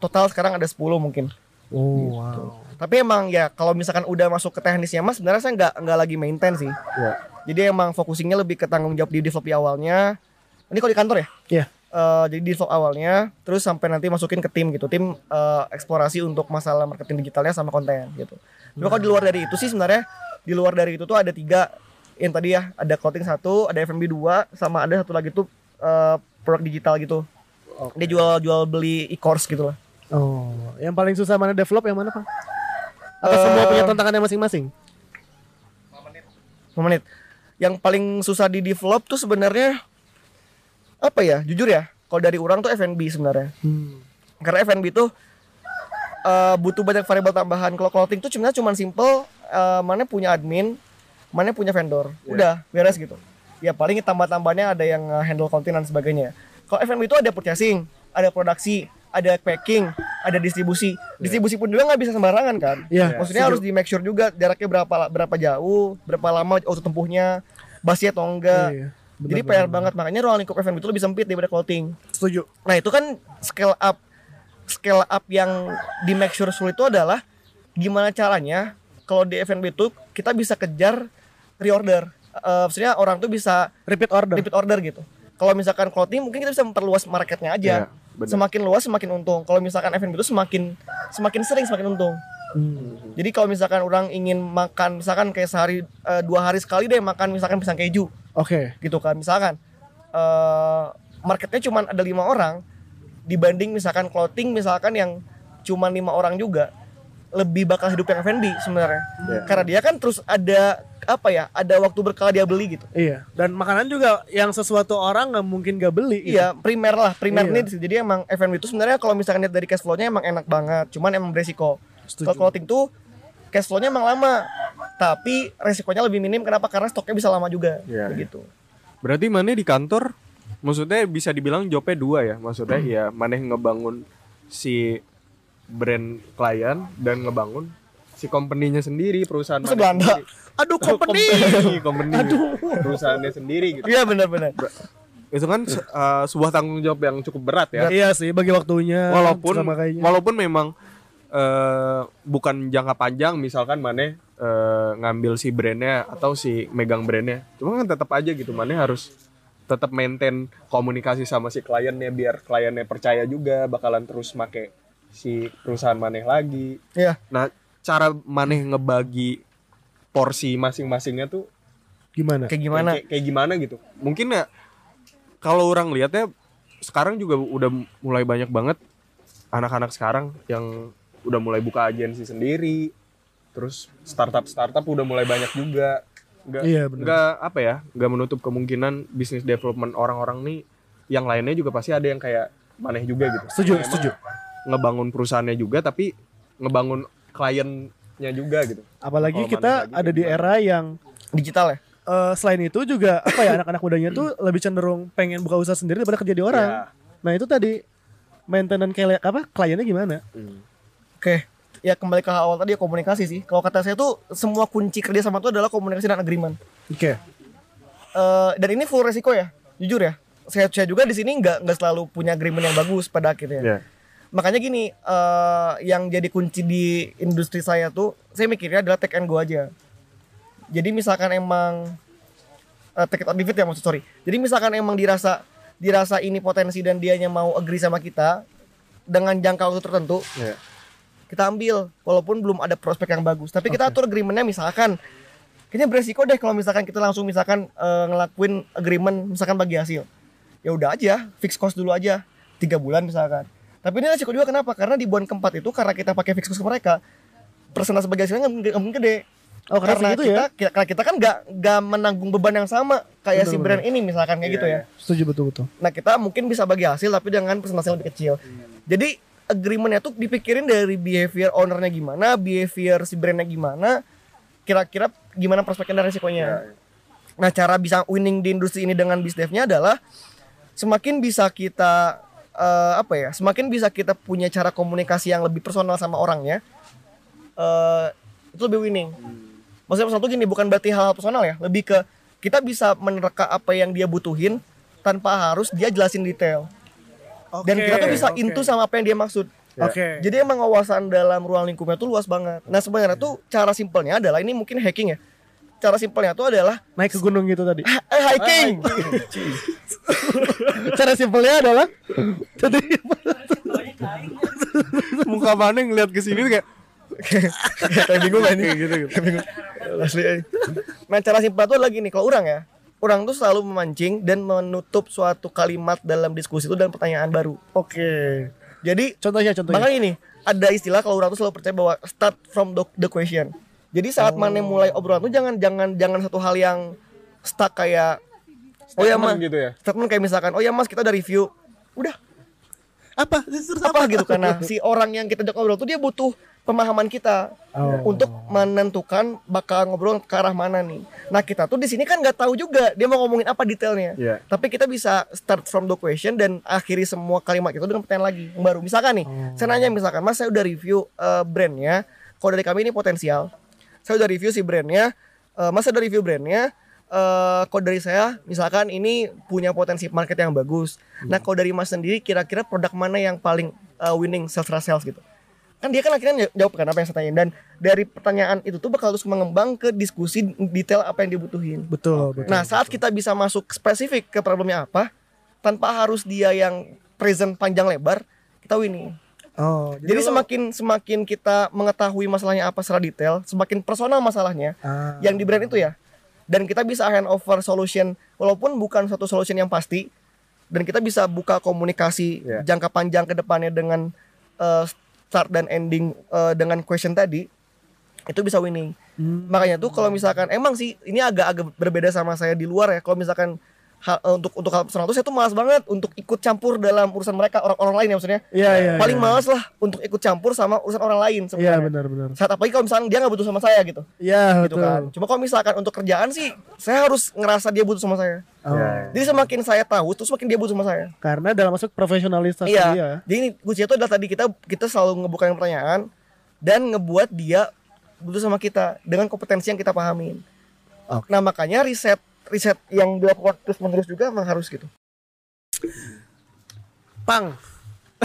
total sekarang ada 10 mungkin. Oh, wow. Tapi emang ya kalau misalkan udah masuk ke teknisnya mas sebenarnya saya nggak nggak lagi maintain sih. Ya. Jadi emang fokusingnya lebih ke tanggung jawab di develop di awalnya. Ini kalau di kantor ya? Iya. Eh, jadi develop awalnya, terus sampai nanti masukin ke tim gitu, tim eh, eksplorasi untuk masalah marketing digitalnya sama konten gitu. Cuma kalau di luar dari itu sih sebenarnya di luar dari itu tuh ada tiga yang tadi ya ada clothing satu, ada F&B dua, sama ada satu lagi tuh eh, produk digital gitu. Dia jual jual beli e-course gitu lah. Oh, yang paling susah mana develop yang mana, Pak? Atau Eh, semua punya tantangannya masing-masing? 5 menit. Yang paling susah di develop tuh sebenarnya apa ya? Jujur ya, kalau dari orang tuh F&B sebenarnya. Hmm. Karena F&B tuh eh, butuh banyak variabel tambahan. Kalau clothing tuh sebenarnya cuma simple eh, mana punya admin, mana punya vendor. Udah, beres gitu. Ya paling tambah-tambahnya ada yang handle konten dan sebagainya. Kalau F&B itu ada purchasing, ada produksi, ada packing, ada distribusi. Distribusi pun juga nggak bisa sembarangan kan. Iya, Maksudnya harus di make sure juga jaraknya berapa berapa jauh, berapa lama auto tempuhnya, basi atau enggak. Iya, benar, Jadi benar, PR banget makanya ruang lingkup F&B itu lebih sempit daripada clothing. Setuju. Nah itu kan scale up scale up yang di make sure sulit itu adalah gimana caranya kalau di F&B itu kita bisa kejar reorder. Eh, maksudnya orang tuh bisa Repeat order. repeat order gitu. Kalau misalkan clothing mungkin kita bisa memperluas marketnya aja. Iya, benar. semakin luas semakin untung. Kalau misalkan F&B itu semakin semakin sering semakin untung. Hmm. Jadi kalau misalkan orang ingin makan misalkan kayak sehari eh, dua hari sekali deh makan misalkan pisang keju Oke. gitu kan misalkan eh marketnya cuma ada lima orang dibanding misalkan clothing misalkan yang cuma lima orang juga lebih bakal hidup yang F&B sebenarnya Iya. karena dia kan terus ada apa ya ada waktu berkala dia beli gitu Iya. Dan makanan juga yang sesuatu orang nggak mungkin gak beli. gitu. iya primer lah primer Iya. needs jadi emang F&B itu sebenarnya kalau misalkan lihat dari cash flow-nya emang enak banget cuman emang beresiko kalau clothing tuh cash flow-nya emang lama tapi resikonya lebih minim kenapa karena stoknya bisa lama juga Iya. kayak gitu Berarti mana di kantor maksudnya bisa dibilang jobnya dua ya. Maksudnya Hmm. ya mana ngebangun si brand klien dan ngebangun si company-nya sendiri, perusahaan Masa Belanda? sendiri. Aduh, company. company, company. perusahaannya sendiri gitu. iya benar-benar Itu kan uh, sebuah tanggung jawab yang cukup berat ya. Iya sih, bagi waktunya. walaupun walaupun memang eh, bukan jangka panjang misalkan mana eh, ngambil si brandnya atau si megang brandnya cuma kan tetap aja gitu mana harus tetap maintain komunikasi sama si kliennya biar kliennya percaya juga bakalan terus make si perusahaan maneh lagi Iya. nah cara maneh ngebagi porsi masing-masingnya tuh gimana? kayak gimana kayak, kayak gimana gitu mungkin ya kalau orang lihatnya sekarang juga udah mulai banyak banget anak-anak sekarang yang udah mulai buka agensi sendiri terus startup startup udah mulai banyak juga nggak Iya, benar. nggak apa ya nggak menutup kemungkinan bisnis development orang-orang nih yang lainnya juga pasti ada yang kayak maneh juga gitu Setuju, setuju. ngebangun perusahaannya juga tapi ngebangun kliennya juga gitu Apalagi Kalau kita ada di gimana? era yang digital ya eh, selain itu juga apa ya anak-anak mudanya tuh lebih cenderung pengen buka usaha sendiri daripada kerja di orang. Ya. Nah itu tadi maintenance kayak apa kliennya gimana? Hmm. Oke, ya kembali ke awal tadi ya komunikasi sih. Kalau kata saya tuh semua kunci kerja sama itu adalah komunikasi dan agreement. Oke. Eh, dan ini full resiko ya, jujur ya. Saya, saya juga di sini nggak nggak selalu punya agreement yang bagus pada akhirnya. Ya. Makanya gini, eh, yang jadi kunci di industri saya tuh, saya mikirnya adalah take and go aja. Jadi misalkan emang eh, take it or leave it ya maksud sorry. Jadi misalkan emang dirasa dirasa ini potensi dan dianya mau agree sama kita dengan jangka waktu tertentu, Ya. kita ambil walaupun belum ada prospek yang bagus tapi kita atur agreementnya misalkan kayaknya beresiko deh kalau misalkan kita langsung misalkan eh, ngelakuin agreement misalkan bagi hasil ya udah aja fix cost dulu aja tiga bulan misalkan tapi ini resiko juga kenapa karena di bulan keempat itu karena kita pakai fix cost ke mereka persentase bagi hasilnya nggak mungkin gede Oh, karena karena segitu kita, ya? kita karena kita kan nggak nggak menanggung beban yang sama kayak si Betul, brand ini misalkan kayak gitu ya Setuju betul betul. Nah kita mungkin bisa bagi hasil tapi dengan persentase yang lebih kecil. Jadi agreementnya tuh dipikirin dari behavior ownernya gimana, behavior si brandnya gimana, kira-kira gimana perspektif dan resikonya. Nah cara bisa winning di industri ini dengan bisdevnya adalah semakin bisa kita eh, apa ya, semakin bisa kita punya cara komunikasi yang lebih personal sama orangnya, eh itu lebih winning. Maksudnya personal tuh gini bukan berarti hal, hal personal ya, lebih ke kita bisa menerka apa yang dia butuhin tanpa harus dia jelasin detail. Dan kita tuh bisa into sama apa yang dia maksud. Oke. Jadi emang wawasan dalam ruang lingkupnya tuh luas banget. Nah sebenarnya tuh cara simpelnya adalah ini mungkin hacking ya. Cara simpelnya tuh adalah Naik ke gunung gitu tadi. eh, hiking. Cara simpelnya adalah tadi kain. Muka mana ngeliat ke sini kayak Kayak bingung kan gitu gitu. bingung. Asli. eh. Nah cara simpel tuh lagi nih kalau orang ya. Orang tuh selalu memancing dan menutup suatu kalimat dalam diskusi itu dan pertanyaan baru. Oke. Jadi Contohnya contohnya. Makanya ini ada istilah kalau orang tuh selalu percaya bahwa start from the, the question. Jadi saat mana mulai obrolan tuh jangan jangan jangan satu hal yang stuck kayak oh ya mas Statement gitu ya. statement kayak misalkan oh ya mas kita udah review udah apa? Terus apa gitu karena si orang yang kita ajak ngobrol tuh dia butuh pemahaman kita Oh. untuk menentukan bakal ngobrol ke arah mana nih. Nah kita tuh di sini kan nggak tahu juga dia mau ngomongin apa detailnya. Iya. Tapi kita bisa start from the question dan akhiri semua kalimat itu dengan pertanyaan lagi yang baru. Misalkan nih, saya nanya misalkan Mas saya udah review eh, brandnya, kalau dari kami ini potensial. Saya udah review si brandnya, eh, Mas saya udah review brandnya. eh kalau dari saya, misalkan ini punya potensi market yang bagus. Nah, kalau dari Mas sendiri, kira-kira produk mana yang paling eh, winning sales sales gitu? kan dia kan akhirnya jawab kan apa yang saya tanyain dan dari pertanyaan itu tuh bakal terus mengembang ke diskusi detail apa yang dibutuhin. Betul, betul. Nah saat kita bisa masuk spesifik ke problemnya apa tanpa harus dia yang present panjang lebar kita winning. Oh, Jadi lo- semakin semakin kita mengetahui masalahnya apa secara detail, semakin personal masalahnya Ah. yang di brand itu ya. Dan kita bisa hand over solution walaupun bukan satu solution yang pasti dan kita bisa buka komunikasi Ya. jangka panjang ke depannya dengan eh, start dan ending eh, dengan question tadi itu bisa winning. Hmm. Makanya tuh kalau misalkan emang sih ini agak-agak berbeda sama saya di luar ya. Kalau misalkan hal- eh, untuk untuk hal personal tuh saya tuh malas banget untuk ikut campur dalam urusan mereka orang-orang lain ya maksudnya. Iya, iya. Paling iya. malas lah untuk ikut campur sama urusan orang lain Iya, sebenarnya. benar benar. Saat apalagi kalau misalkan dia nggak butuh sama saya gitu. Iya, Gitu betul. kan. Cuma kalau misalkan untuk kerjaan sih saya harus ngerasa dia butuh sama saya. Oh. Jadi semakin saya tahu terus semakin dia butuh sama saya. Karena dalam masuk profesionalisasi Iya. dia. Jadi ini kuncinya itu adalah tadi kita kita selalu ngebukain pertanyaan dan ngebuat dia butuh sama kita dengan kompetensi yang kita pahamin. Oke. Nah makanya riset riset yang dilakukan terus menerus juga memang harus gitu. Pang,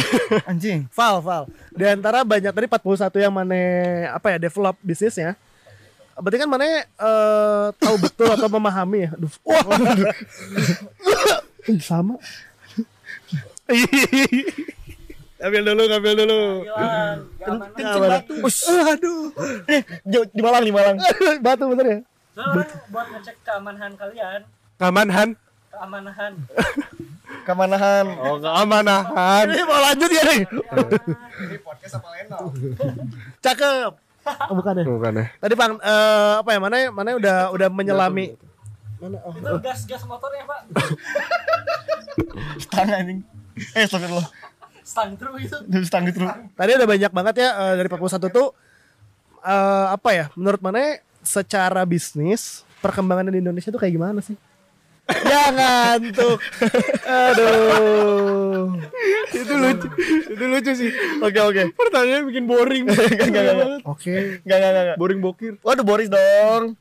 Anjing. Val, Val. Di antara banyak tadi 41 yang mana apa ya develop bisnisnya. Berarti kan mana eh, tahu betul atau memahami ya. Aduh. Wah. Sama. Ambil dulu, ambil dulu. Kencing batu. Aduh. Di, di Malang di Malang. batu bener ya? Soalnya buat ngecek keamanan kalian, Keamanan. keamanan. Kemanahan. Oh, keamanan. Ini mau lanjut ya nih. Ini podcast apa Leno? Cakep. Oh, bukan ya? Bukan ya. Tadi Bang eh, apa ya? Mana mana udah udah menyelami mana oh, Itu gas gas motor ya pak, Stang anjing. Eh astagfirullah. stang terus itu. Itu stang gitu. Tadi ada banyak banget ya eh, dari 41 tuh eh, apa ya? Menurut mana secara bisnis perkembangan di Indonesia tuh kayak gimana sih? ya ngantuk. Aduh. itu lucu. Itu lucu sih. Oke oke. Pertanyaannya bikin boring. Enggak enggak enggak. Oke. Enggak enggak enggak. boring bokir. Waduh Boris dong.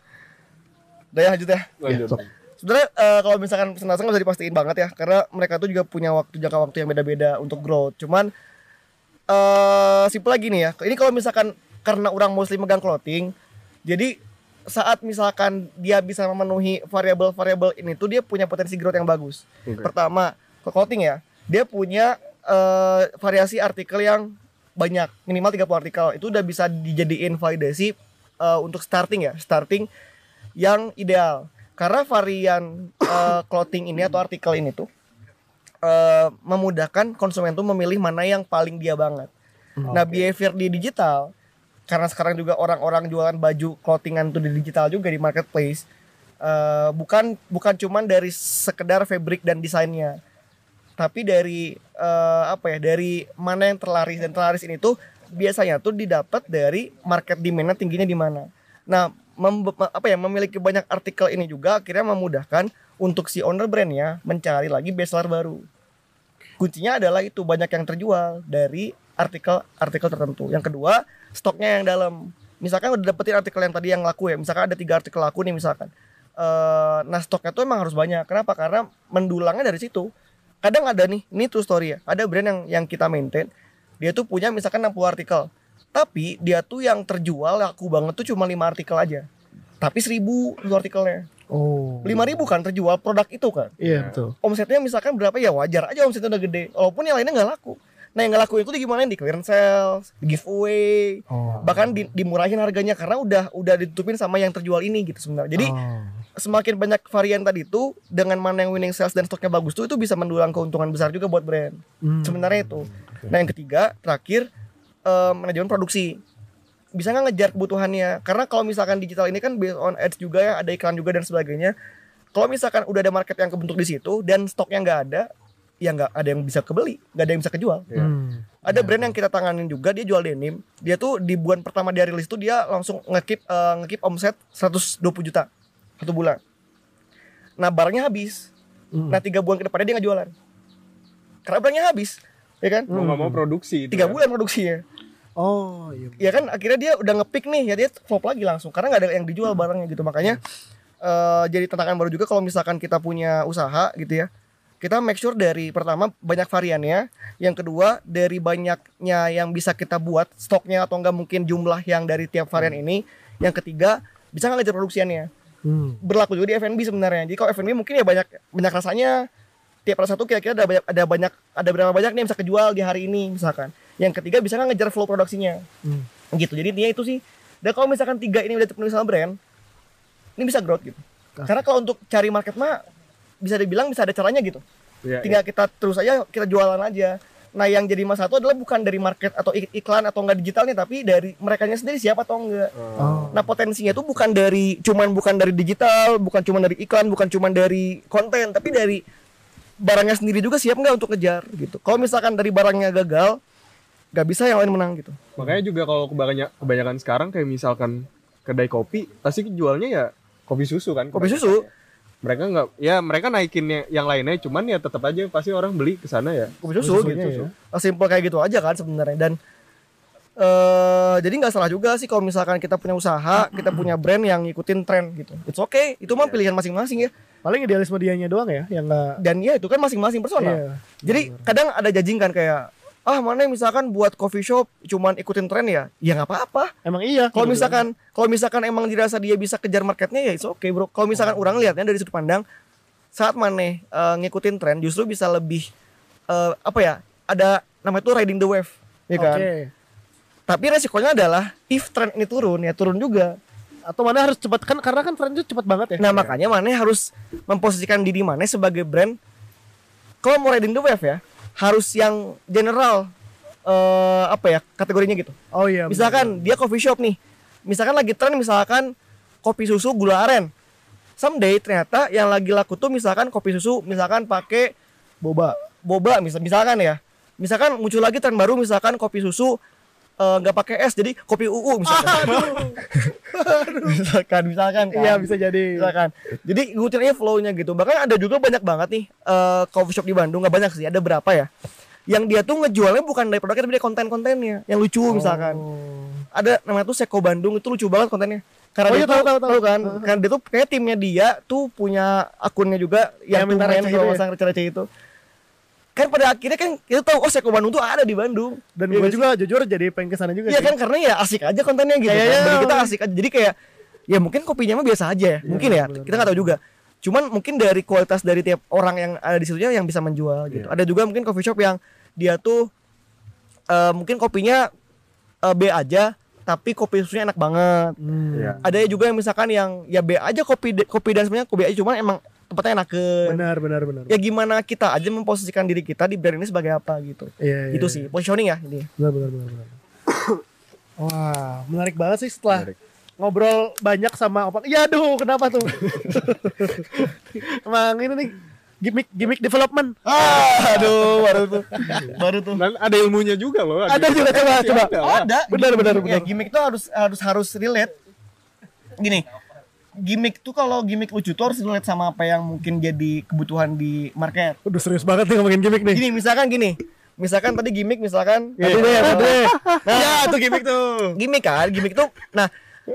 Udah ya lanjut ya. Lanjut. Sebenarnya eh, kalau misalkan senasa nggak bisa dipastiin banget ya, karena mereka tuh juga punya waktu jangka waktu yang beda-beda untuk growth. Cuman eh simple lagi nih ya. Ini kalau misalkan karena orang mostly megang clothing, jadi saat misalkan dia bisa memenuhi variabel-variabel ini tuh dia punya potensi growth yang bagus. Oke. Pertama, clothing ya, dia punya eh, variasi artikel yang banyak minimal 30 artikel. Itu udah bisa dijadiin validasi eh, untuk starting ya starting yang ideal. Karena varian eh, clothing ini atau artikel ini tuh eh, memudahkan konsumen tuh memilih mana yang paling dia banget. Nah behavior di digital karena sekarang juga orang-orang jualan baju clothingan tuh di digital juga di marketplace eh, bukan bukan cuman dari sekedar fabric dan desainnya tapi dari eh, apa ya dari mana yang terlaris dan terlaris ini tuh biasanya tuh didapat dari market demand tingginya di mana nah mem- apa ya memiliki banyak artikel ini juga akhirnya memudahkan untuk si owner brandnya mencari lagi bestseller baru kuncinya adalah itu banyak yang terjual dari artikel-artikel tertentu. Yang kedua, stoknya yang dalam. Misalkan udah dapetin artikel yang tadi yang laku ya. Misalkan ada tiga artikel laku nih misalkan. Eh, nah stoknya tuh emang harus banyak. Kenapa? Karena mendulangnya dari situ. Kadang ada nih, ini true story ya. Ada brand yang yang kita maintain, dia tuh punya misalkan 60 artikel. Tapi dia tuh yang terjual laku banget tuh cuma 5 artikel aja. Tapi 1000 itu artikelnya. Oh. 5000 kan terjual produk itu kan Iya betul. omsetnya misalkan berapa ya wajar aja omsetnya udah gede walaupun yang lainnya nggak laku nah yang laku itu gimana di clearance sales di giveaway Oh. bahkan di- dimurahin harganya karena udah udah ditutupin sama yang terjual ini gitu sebenarnya. Jadi Oh. semakin banyak varian tadi itu dengan mana yang winning sales dan stoknya bagus tuh itu bisa mendulang keuntungan besar juga buat brand. Hmm. sebenarnya itu. Nah yang ketiga terakhir eh, manajemen produksi. Bisa nggak ngejar kebutuhannya? Karena kalau misalkan digital ini kan based on ads juga ya ada iklan juga dan sebagainya. Kalau misalkan udah ada market yang kebentuk di situ dan stoknya nggak ada ya nggak ada yang bisa kebeli nggak ada yang bisa kejual. Hmm. ada brand yang kita tanganin juga dia jual denim. Dia tuh di bulan pertama dia rilis tuh dia langsung ngekip eh, ngekip omset 120 juta satu bulan. Nah barangnya habis. Hmm. nah tiga bulan ke depannya dia nggak jualan. Karena barangnya habis ya kan? Mau nggak mau produksi itu tiga kan. bulan produksinya. Oh iya. ya kan akhirnya dia udah ngepick nih ya dia flop lagi langsung karena nggak ada yang dijual barangnya gitu. Makanya eh, jadi tantangan baru juga kalau misalkan kita punya usaha gitu ya kita make sure dari pertama banyak variannya. Yang kedua dari banyaknya yang bisa kita buat stoknya atau enggak mungkin jumlah yang dari tiap varian ini. Yang ketiga bisa nggak ngejar produksiannya? Hmm. berlaku juga di F&B sebenarnya. Jadi kalau F&B mungkin ya banyak banyak rasanya. Tiap rasa tuh kira-kira ada banyak ada banyak ada berapa banyak nih yang bisa kejual di hari ini misalkan. Yang ketiga bisa nggak ngejar flow produksinya? Hmm. gitu. Jadi intinya itu sih. Dan kalau misalkan tiga ini udah terpenuhi sama brand ini bisa growth gitu. Karena kalau untuk cari market mah bisa dibilang bisa ada caranya gitu Iya, tinggal kita terus aja kita jualan aja nah yang jadi masalah itu adalah bukan dari market atau ik- iklan atau enggak digitalnya tapi dari mereka sendiri siapa atau enggak Oh. Nah potensinya itu bukan dari cuman bukan dari digital, bukan cuman dari iklan, bukan cuman dari konten, tapi dari barangnya sendiri juga siap nggak untuk ngejar gitu. Kalau misalkan dari barangnya gagal, nggak bisa yang lain menang gitu. makanya juga kalau kebanyakan kebanyakan sekarang kayak misalkan kedai kopi pasti jualnya ya kopi susu kan Kopi susu, mereka nggak ya mereka naikinnya yang lainnya cuman ya tetap aja pasti orang beli ke sana ya kopi susu, gitu. ya. Simple kayak gitu aja kan sebenarnya dan eh jadi nggak salah juga sih kalau misalkan kita punya usaha, kita punya brand yang ngikutin tren gitu. It's okay, itu mah pilihan masing-masing ya. Paling idealisme dianya doang ya yang nggak. Dan ya itu kan masing-masing personal. Iya. Jadi kadang ada judging kan kayak ah mana yang misalkan buat coffee shop cuman ikutin tren ya, ya nggak apa-apa. Emang iya. Kalau kebetulan. misalkan kalau misalkan emang dirasa dia bisa kejar marketnya ya it's okay bro. Kalau misalkan orang lihatnya dari sudut pandang saat maneh eh, ngikutin tren justru bisa lebih eh, apa ya ada namanya tuh riding the wave, ya kan? Oke. Tapi resikonya adalah if tren ini turun ya turun juga. Atau mana harus cepat kan karena kan tren itu cepat banget ya. Nah makanya maneh harus memposisikan diri maneh sebagai brand. Kalau mau riding the wave ya harus yang general eh, apa ya kategorinya gitu. Oh iya. Misalkan dia coffee shop nih. Misalkan lagi tren misalkan kopi susu gula aren. Someday ternyata yang lagi laku tuh misalkan kopi susu misalkan pakai boba. boba misal misalkan ya. Misalkan muncul lagi tren baru misalkan kopi susu eh, nggak pakai es jadi kopi UU misalkan. misalkan misalkan kan. Iya bisa jadi. misalkan. Jadi ngikutin aja flow-nya gitu. Bahkan ada juga banyak banget nih eh, coffee shop di Bandung nggak banyak sih, ada berapa ya? Yang dia tuh ngejualnya bukan dari produknya tapi dari konten-kontennya yang lucu misalkan Oh. ada namanya tuh Seko Bandung itu lucu banget kontennya karena Oh dia iya, tuh, tahu, tahu, tahu. kan karena dia tuh kayak timnya dia tuh punya akunnya juga yang Yang minta receh kalau itu ya? pasang receh-receh itu kan pada akhirnya kan kita tahu oh Seko Bandung tuh ada di Bandung Dan Iya gue juga jujur jadi pengen ke sana juga. Iya kan karena ya asik aja kontennya gitu Iya, kan. Bagi kita asik aja. Jadi kayak ya mungkin kopinya mah biasa aja ya. mungkin ya. benar, kita nggak tahu juga. Cuman mungkin dari kualitas dari tiap orang yang ada di situnya yang bisa menjual gitu. Iya. Ada juga mungkin coffee shop yang dia tuh eh, mungkin kopinya eh, B aja tapi kopi susunya enak banget Hmm. Iya. ada juga yang misalkan yang ya B aja kopi kopi dan sebenarnya kopi aja cuman emang tempatnya enakeun Benar, benar, benar. ya gimana kita aja memposisikan diri kita di brand ini sebagai apa gitu Iya, iya, itu iya. sih positioning ya ini Benar, benar, benar, benar. Wah, menarik banget sih setelah Menarik. ngobrol banyak sama Opang. Ya aduh, kenapa tuh? Emang ini nih gimmick gimmick development. ah aduh baru tuh baru tuh Dan ada ilmunya juga loh. Ada juga coba coba. Ada Benar, benar, ya benar. gimmick tuh harus harus harus relate gini gimmick tuh kalau gimmick lucu tuh harus relate sama apa yang mungkin jadi kebutuhan di market Udah serius banget nih ngomongin gimmick nih. gini misalkan gini misalkan tadi gimmick misalkan Tadi deh, tadi deh. ya itu gimmick tuh gimmick kan gimmick tuh nah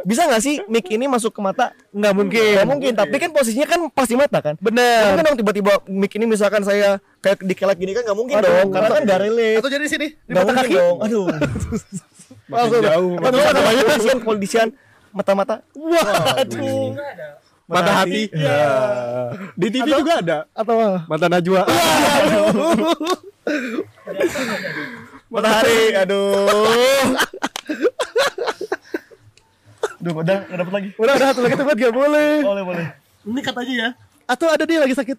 bisa nggak sih mic ini masuk ke mata Nggak mungkin. Nggak mungkin tapi kan posisinya kan pasti mata kan Nggak Bener. mungkin dong tiba-tiba mic ini misalkan saya kayak dikelak gini kan nggak mungkin Aduh. dong karena kan nggak relate Atau jadi sini di mata mungkin kaki. dong aduh Makin jauh. tuh namanya kondisian kondisian mata-mata waduh Mata hati. Ya. Di TV juga ada. Atau Mata Najwa. matahari aduh Duh, udah nggak dapet lagi. udah udah satu lagi tempat gak boleh. Boleh, boleh. Ini kat aja ya. Atau ada dia lagi sakit.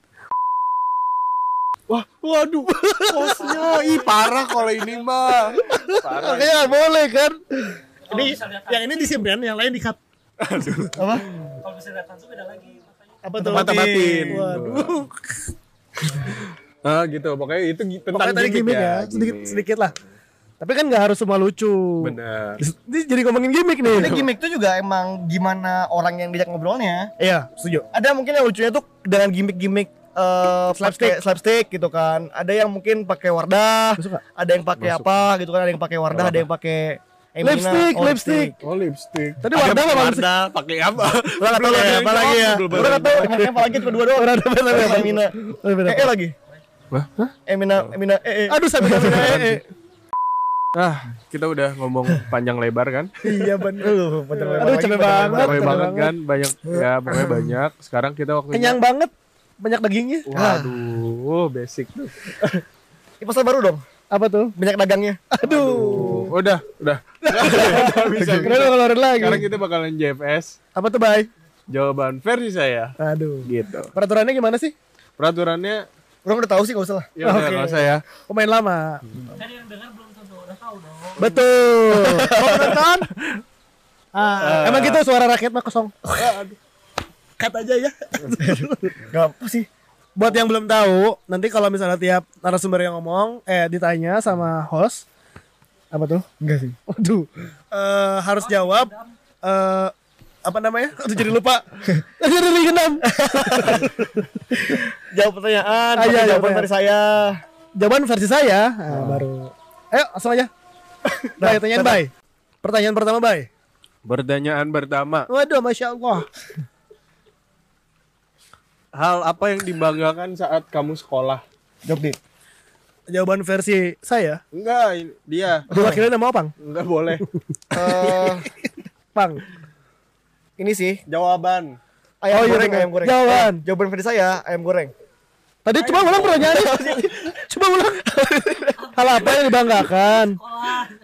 Wah, waduh. Posnya ih parah kalau ini mah. Parah. Nggak boleh kan. Ini yang ini disimpan, yang lain di cut. Apa? kalau bisa lihat langsung beda lagi. Apa tuh? Mata batin. Waduh. Ah gitu. Pokoknya itu tentang Pokoknya tadi gimmick ya, sedikit gimmick. sedikit lah. Tapi kan nggak harus semua lucu. Benar. Ini jadi ngomongin gimmick nih. Ini gimmick tuh juga emang gimana orang yang diajak ngobrolnya. Iya, setuju. Ada mungkin yang lucunya tuh dengan gimmick-gimmick eh Slapstick. slapstick gitu kan. Ada yang mungkin pakai Wardah, ada yang pakai apa gitu kan, ada yang pakai Wardah, ada yang pakai Emina. Lipstick, Oh, lipstick. Oh lipstick. Tadi Wardah apa? Wardah pakai apa? Lo nggak tahu ya, apa lagi ya? Belum Gue ada. nggak tahu emangnya apa lagi cuma dua doang. Wardah apa lagi? Emina. Oh, beda. Eh, eh lagi. Wah? Emina, Emina, eh, eh. Aduh, sampai sampai eh, eh. Ah, kita udah ngomong panjang lebar kan? Iya bener. Aduh, Aduh, capek banget. Capek banget banget. kan? Banyak ya pokoknya banyak. Sekarang kita waktunya Kenyang banget. Banyak dagingnya. Waduh, basic tuh. Ini pasal baru dong. Apa tuh? Banyak dagangnya. Aduh. Udah, udah. Udah bisa. Lo keluarin lagi. Sekarang kita bakalan JFS. Apa tuh, Bay? Jawaban versi saya. Aduh. Gitu. Peraturannya gimana sih? Peraturannya Orang udah tahu sih gak usah lah. ya udah Oke. nggak usah ya. Pemain lama. kan yang dengar belum tentu udah tahu dong Betul. Mau penonton? Ah, emang gitu suara rakyat mah kosong. Cut aja ya. Gak apa sih. Buat yang belum tahu, nanti kalau misalnya tiap narasumber yang ngomong, eh ditanya sama host, apa tuh? Enggak sih. Waduh, eh, harus jawab. eh apa namanya? Aduh jadi lupa. Jadi dari genam. Jawab pertanyaan, Ah, iya, jawaban dari saya. Jawaban versi saya. Nah, baru. Ayo langsung aja. Bay, pertanyaan Bay. Pertanyaan pertama Bay. Pertanyaan pertama, Waduh, masya Allah. Hal apa yang dibanggakan saat kamu sekolah? Jawab deh. Jawaban versi saya. Enggak, dia. Diwakili nama Opang. Enggak boleh. Eh, Pang. ini sih Jawaban. ayam Oh, iya, goreng, bener. ayam goreng. Jawaban. Eh, jawaban versi saya ayam goreng. Tadi coba ulang pertanyaannya. coba ulang. Hal apa yang dibanggakan?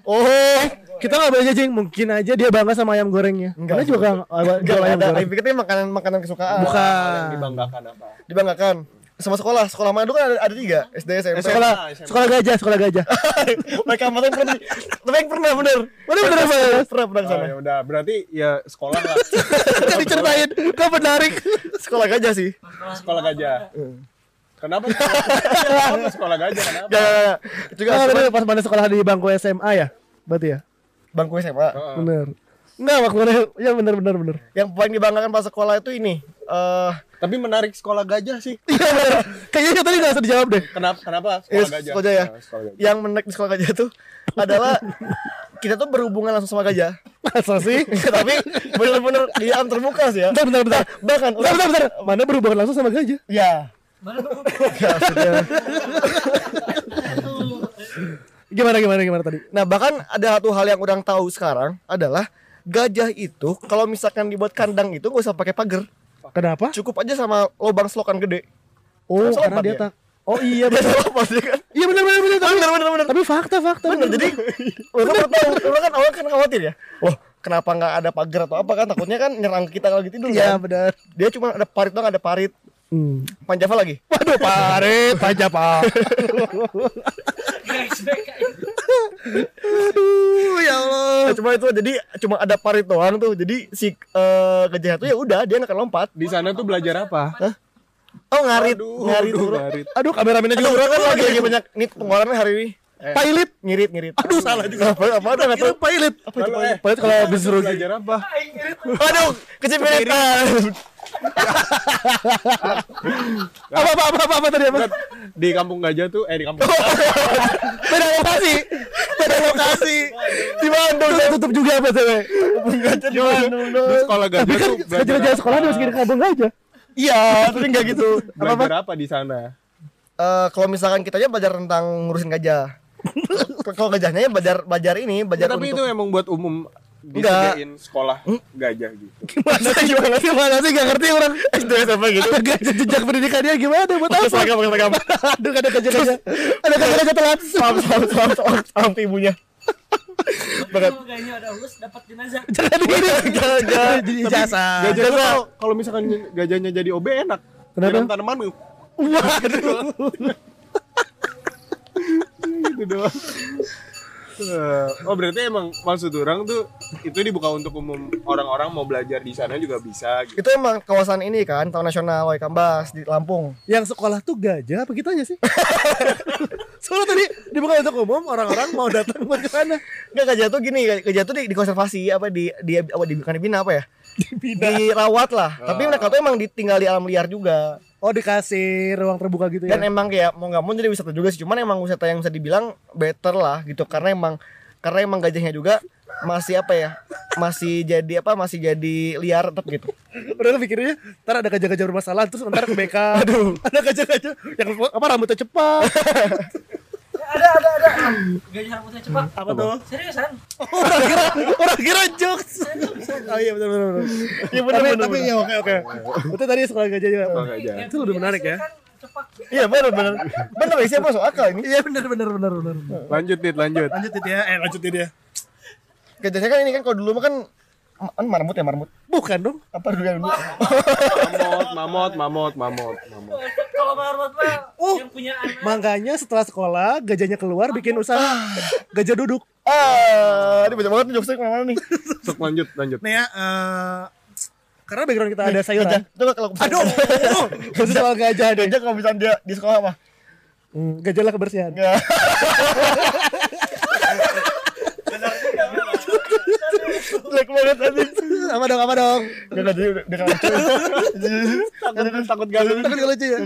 Oh, kita nggak boleh judging. Mungkin aja dia bangga sama ayam gorengnya. Enggak. Karena juga nggak Enggak ada. Ayam pikir itu makanan makanan kesukaan. Bukan. Dibanggakan apa? Dibanggakan. Sama sekolah, sekolah mana dulu kan ada, ada tiga, SD, SMP. Sekolah, sekolah gajah, sekolah gajah. Mereka yang pernah, tapi yang pernah bener. Bener bener bener. Pernah pernah Oh, ke sana. ya udah, berarti ya sekolah lah. Kan diceritain, kok menarik. Sekolah gajah sih. sekolah gajah. Kenapa? Kenapa sekolah gajah? Kenapa? Gak, gak, gak. Juga Ah, cuman bener, pas mana sekolah di bangku SMA ya? Berarti ya? bangku SMA. Bener. Enggak, waktu ya bener bener bener. Yang paling dibanggakan pas sekolah itu ini. Eh, Tapi menarik sekolah gajah sih. Iya bener. Kayaknya tadi nggak usah dijawab deh. Kenapa? Kenapa eh, sekolah gajah? sekolah gajah. Nah, sekolah gajah. Yang menarik di sekolah gajah itu adalah kita tuh berhubungan langsung sama gajah. Masa sih? Tapi bener-bener di alam terbuka sih ya. Bentar, bentar, bentar. Bahkan Bentar, bentar, bentar. Mana berhubungan langsung sama gajah? ya. Mana tuh Ya, sudah. Gimana, gimana, gimana tadi? Nah bahkan ada satu hal yang orang tahu sekarang adalah gajah itu kalau misalkan dibuat kandang itu gak usah pakai pagar, Kenapa? cukup aja sama lubang selokan gede. Oh, karena dia dia. tak. Oh iya Dia benar. lompat ya kan. Iya benar benar benar. Tapi, Bener bener bener. tapi fakta fakta. Bener jadi orang kan tahu orang kan awal kan khawatir ya. Wah kenapa nggak ada pagar atau apa kan takutnya kan nyerang kita kalau gitu tidur Iya kan. benar. Dia cuma ada parit doang ada parit. Hmm. Panjava lagi. Waduh. Guys, back Aduh ya Allah. Ya, cuma itu jadi cuma ada parit doang tuh. Jadi si eh, gajah itu ya udah dia akan lompat. Di sana tuh belajar apa? Oh ngarit, Aduh, ngarit. aduh, ngarit. Aduh kameramennya Aduh, juga. orang kan lagi lagi banyak nih pengeluarannya hari ini. Pilot. Ngirit, ngirit. Aduh salah juga. Apa apa ada nggak tahu. Pilot. Apa itu eh, Pilot kalau habis suruh belajar apa? Aduh, kecipitan. Apa apa apa apa, apa tadi apa? Di kampung gajah tuh, eh di kampung Beda lokasi. Beda lokasi. Di Bandung saya tutup juga apa cewek? Di Bandung Di sekolah Tapi gajah kan tuh belajar sejarah sekolah dimasukin ke kampung aja. Iya, tapi nggak gitu. belajar apa di sana? Eh, kalau misalkan kita aja belajar tentang ngurusin gajah. kalau gajahnya ya belajar belajar ini, belajar tapi untuk itu emang buat umum. Disediain sekolah gajah gitu. Gimana sih gimana sih gimana sih gak ngerti orang SD SMP gitu. ada gajah jejak pendidikannya gimana buat apa? seragam, pakai seragam. Aduh ada gajah gajah ada gajah gajah telat. Salam, salam, salam ke ibunya. Banget. Kayaknya ada ulus dapat jenazah. Digini. Gajah. Jadi ijazah. Gajah tuh kalau kalau misalkan gajahnya jadi OB enak. Kenapa? Tanam tanaman lu. Waduh. gitu doang. Eh, oh berarti emang maksud orang tuh itu dibuka untuk umum orang-orang mau belajar di sana juga bisa gitu. Itu emang kawasan ini kan, Taman Nasional Waikambas di Lampung. Yang sekolah tuh gajah apa kitanya sih? Soalnya tadi dibuka untuk umum orang-orang mau datang buat ke sana. Enggak gajah tuh gini, gajah tuh di, dikonservasi apa di di apa di bukan dibina apa ya? Dirawat lah. Tapi mereka tuh emang ditinggal di alam liar juga. Oh dikasih ruang terbuka gitu ya? Dan emang kayak mau nggak mau jadi wisata juga sih. Cuman emang wisata yang bisa dibilang better lah gitu karena emang karena emang gajahnya juga masih apa ya? Masih jadi apa? Masih jadi liar tetap gitu. Udah lu pikirnya ntar ada gajah-gajah bermasalah terus ntar ke BK Aduh Ada gajah-gajah yang apa rambutnya cepat Ada ada ada. Gajah rambutnya cepat. Apa tuh? Seriusan? Orang kira orang kira jokes Oh iya benar benar benar. Iya benar benar, Tapi ya oke oke Berarti tadi sekolah gajah juga gajah. Itu lebih menarik ya Kan. Iya benar benar. Benar ya siapa masuk akal ini? Iya benar benar benar benar Lanjut nih, lanjut. Lanjutin ya Eh lanjutin ya Gajahnya kan ini kan kalau dulu mah kan kan marmut ya marmut. Bukan dong Apa dulu yang dulu? Mamot, mamot, mamot, mamot, mamot. Kalau marmut mah Oh. yang punya anak. Makanya setelah sekolah gajahnya keluar bikin usaha Gajah duduk Ah, ini banyak banget nih jokesnya ke mana nih? Sok lanjut, lanjut. Nih ya eh, Karena background kita ada sayuran Gajah. Coba kalau Aduh Itu soal gajah deh gajah kalau misalnya dia di sekolah apa? Hmm, Gajah lah kebersihan Jelek banget tadi. Apa dong apa dong Enggak enggak jadi udah udah lucu. Takut, takut galau. Tapi kalau lucu ya.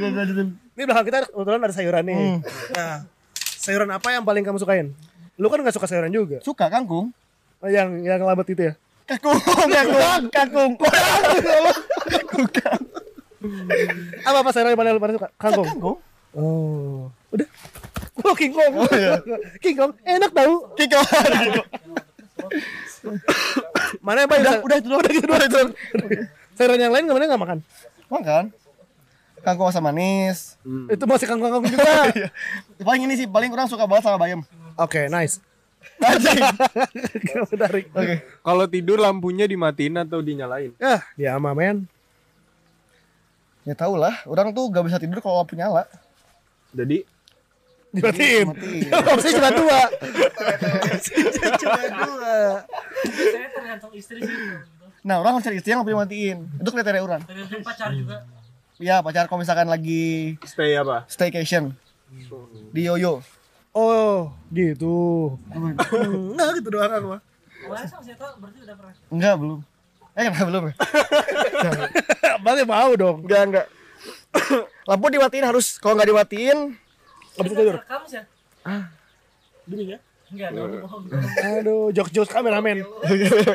Ini belakang kita kebetulan ada sayuran nih. Nah, sayuran apa yang paling kamu sukain? Lu kan nggak suka sayuran juga. Suka kangkung? Oh, yang yang lambat itu ya. Kakung, kakung, kakung. Apa apa sayuran yang paling paling suka? Kangkung. Kangkung. Oh, udah. Oh, King Kong. iya. King Kong enak tahu. Kiko. Mana yang paling udah, udah itu doang, udah gitu doang, itu doang. Sayuran yang lain ke mana nggak makan? Makan. Kangkung asam manis. Itu masih kangkung kangkung juga. Paling ini sih paling orang suka banget sama bayam. Oke, nice. Anjing. Menarik. Oke. Kalau tidur lampunya dimatiin atau dinyalain? Ah, ya ama men. Ya tau lah, orang tuh gak bisa tidur kalau lampu nyala. Jadi Dimatiin. Matiin. Opsi cuma dua. Opsinya cuma dua. Saya tergantung istri sih. Nah, orang harus cari istri yang lampu dimatiin. Itu kriteria orang. Tergantung pacar juga. Iya, pacar kalau misalkan lagi stay apa? staycation di Yoyo. Oh, gitu. Enggak gitu doang aku mah. Enggak, belum. Eh, kenapa belum ya? Berarti mau dong. Enggak, enggak. Lampu dimatiin harus kalau nggak dimatiin Gak bisa tidur. Rekam sih ya? Demi ya. Enggak, dong, bohong. Aduh, jokes-jokes kameramen.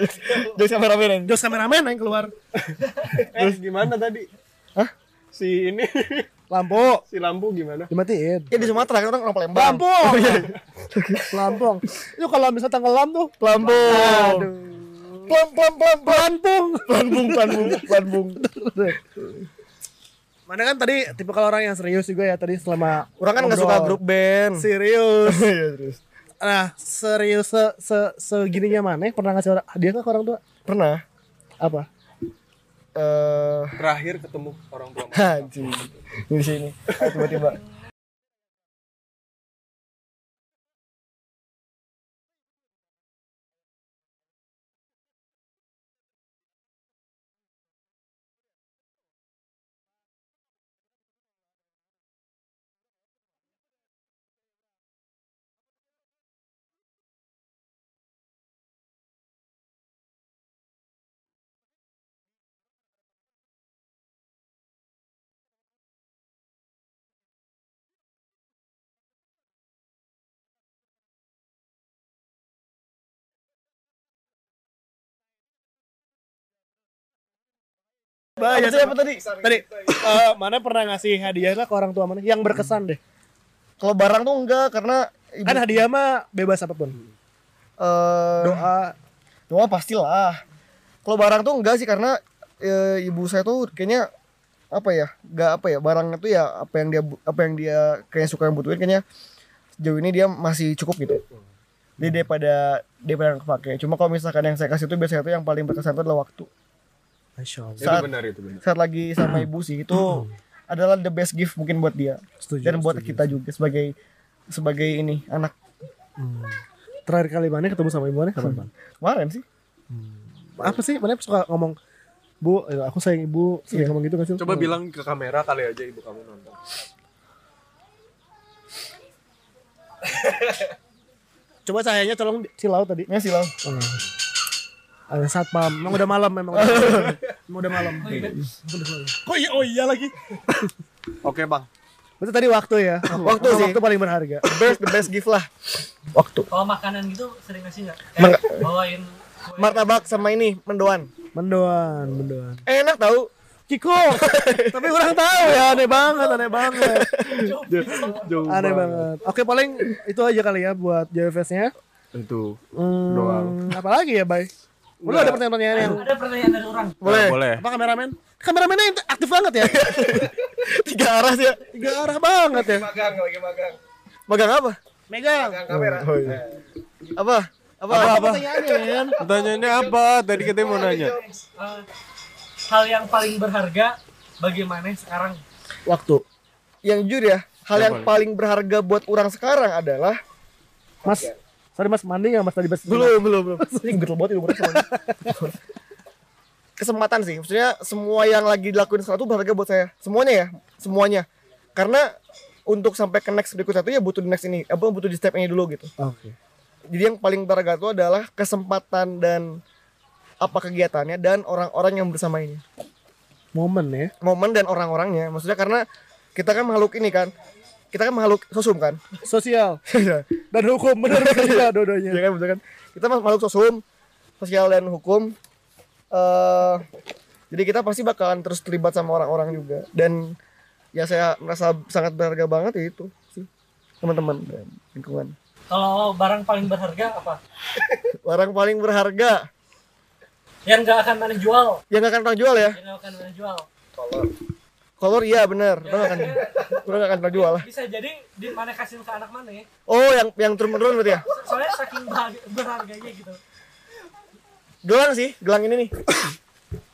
jadi kameramen Jokes kameramen yang keluar. Eh, gimana tadi? Hah? Si ini, Lampu si lampu gimana? dimatiin. ya di Sumatera kan orang orang Palembang Lampung. Lampung. Itu kalau misalnya tenggelam tuh. Lampung Aduh. pelan pelan pelan pelan Lampung. bung Mana kan tadi tipe kalau orang yang serius juga ya tadi selama Orang kan nggak suka grup band. Serius. Iya, terus. Nah, serius se, se segininya mana pernah ngasih orang- hadiah ke orang tua? Pernah Apa? eh Terakhir ketemu orang tua. anjing. Di sini. Tiba-tiba. Bahaya Apa tadi, apa tadi? Tadi eh, mana pernah ngasih hadiah lah ke orang tua mana yang berkesan deh. Kalau barang tuh enggak karena ibu, Kan hadiah mah bebas apa pun. eh, Doa doa pastilah. Kalau barang tuh enggak sih karena eh, ibu saya tuh kayaknya apa ya? Enggak apa ya? Barangnya tuh ya apa yang dia apa yang dia kayak suka yang butuhin kayaknya sejauh ini dia masih cukup gitu. Jadi daripada daripada yang kepake. Cuma kalau misalkan yang saya kasih tuh biasanya tuh yang paling berkesan itu adalah waktu. Masya Allah. Itu Saat- benar itu benar. Saat lagi sama ibu sih itu adalah the best gift mungkin buat dia Setuju. dan buat setuju. kita juga sebagai sebagai ini anak Hmm. Terakhir kali mana ketemu sama ibu mana kapan bang? kemarin sih. Apa sih? Mana suka ngomong Bu, eh, aku sayang ibu, sering Iya. ngomong gitu gak sih? Coba bilang ke kamera kali aja ibu kamu nonton. Coba cahayanya tolong silau tadi. Ya sih lah. Ada satpam. Emang udah malam memang udah malam. Emang udah malam. Udah malam. Kok iya oh iya lagi. Oke bang. Berarti tadi waktu ya. Waktu sih. Waktu paling berharga. Best the best gift lah. Waktu. Kalau makanan gitu sering ngasih nggak? Kayak bawain kue. martabak sama ini mendoan. Mendoan, mendoan. Enak tahu. Kiko. Tapi orang tahu ya aneh banget, aneh banget. Jauh Aneh banget. Oke, paling itu aja kali ya buat JFS-nya. Itu. Hmm, Doang. Apa lagi ya, Bay? Lu ada pertanyaan-pertanyaan yang Ada pertanyaan dari orang. Boleh. Boleh. apa kameramen? Kameramennya aktif banget ya. Tiga arah sih. ya. Tiga arah banget ya. Magang lagi magang. Magang apa? Megang. kamera. Oh, iya. Apa? Apa? Apa, Apa? pertanyaannya? Pertanyaannya apa? Tadi kita mau nanya. Eh, hal yang paling berharga bagaimana sekarang? Waktu. Yang jujur ya, hal yang paling berharga buat orang sekarang adalah Mas, sorry Mas mandi nggak Mas tadi Mas? belum belum belum. Ini getel banget ini umurnya. Kesempatan sih, maksudnya semua yang lagi dilakuin sekarang itu berharga buat saya. Semuanya ya, semuanya. Karena untuk sampai ke next berikutnya itu ya butuh di next ini, apa butuh di step ini dulu gitu. Oke. Jadi yang paling berharga itu adalah kesempatan dan apa kegiatannya dan orang-orang yang bersamanya. Momen ya. Momen dan orang-orangnya. Maksudnya karena kita kan makhluk ini kan. Kita kan makhluk sosum kan. Sosial Iya dan hukum benar juga dua-duanya. kan betul kan. Kita makhluk sosum, sosial dan hukum. eh jadi kita pasti bakalan terus terlibat sama orang-orang juga. Dan ya saya merasa sangat berharga banget ya itu sih teman-teman dan lingkungan. Kalau barang paling berharga apa? Orang paling berharga Yang nggak akan mana jual? yang gak akan pernah jual ya. Yang nggak akan mana jual? Kolor iya bener, orang gak akan, orang gak akan pernah jual lah. Bisa jadi di mana kasih ke anak mana ya? Oh yang yang turun menurun berarti ya? So- Soalnya saking berharga, berharganya gitu. Gelang sih, gelang ini nih.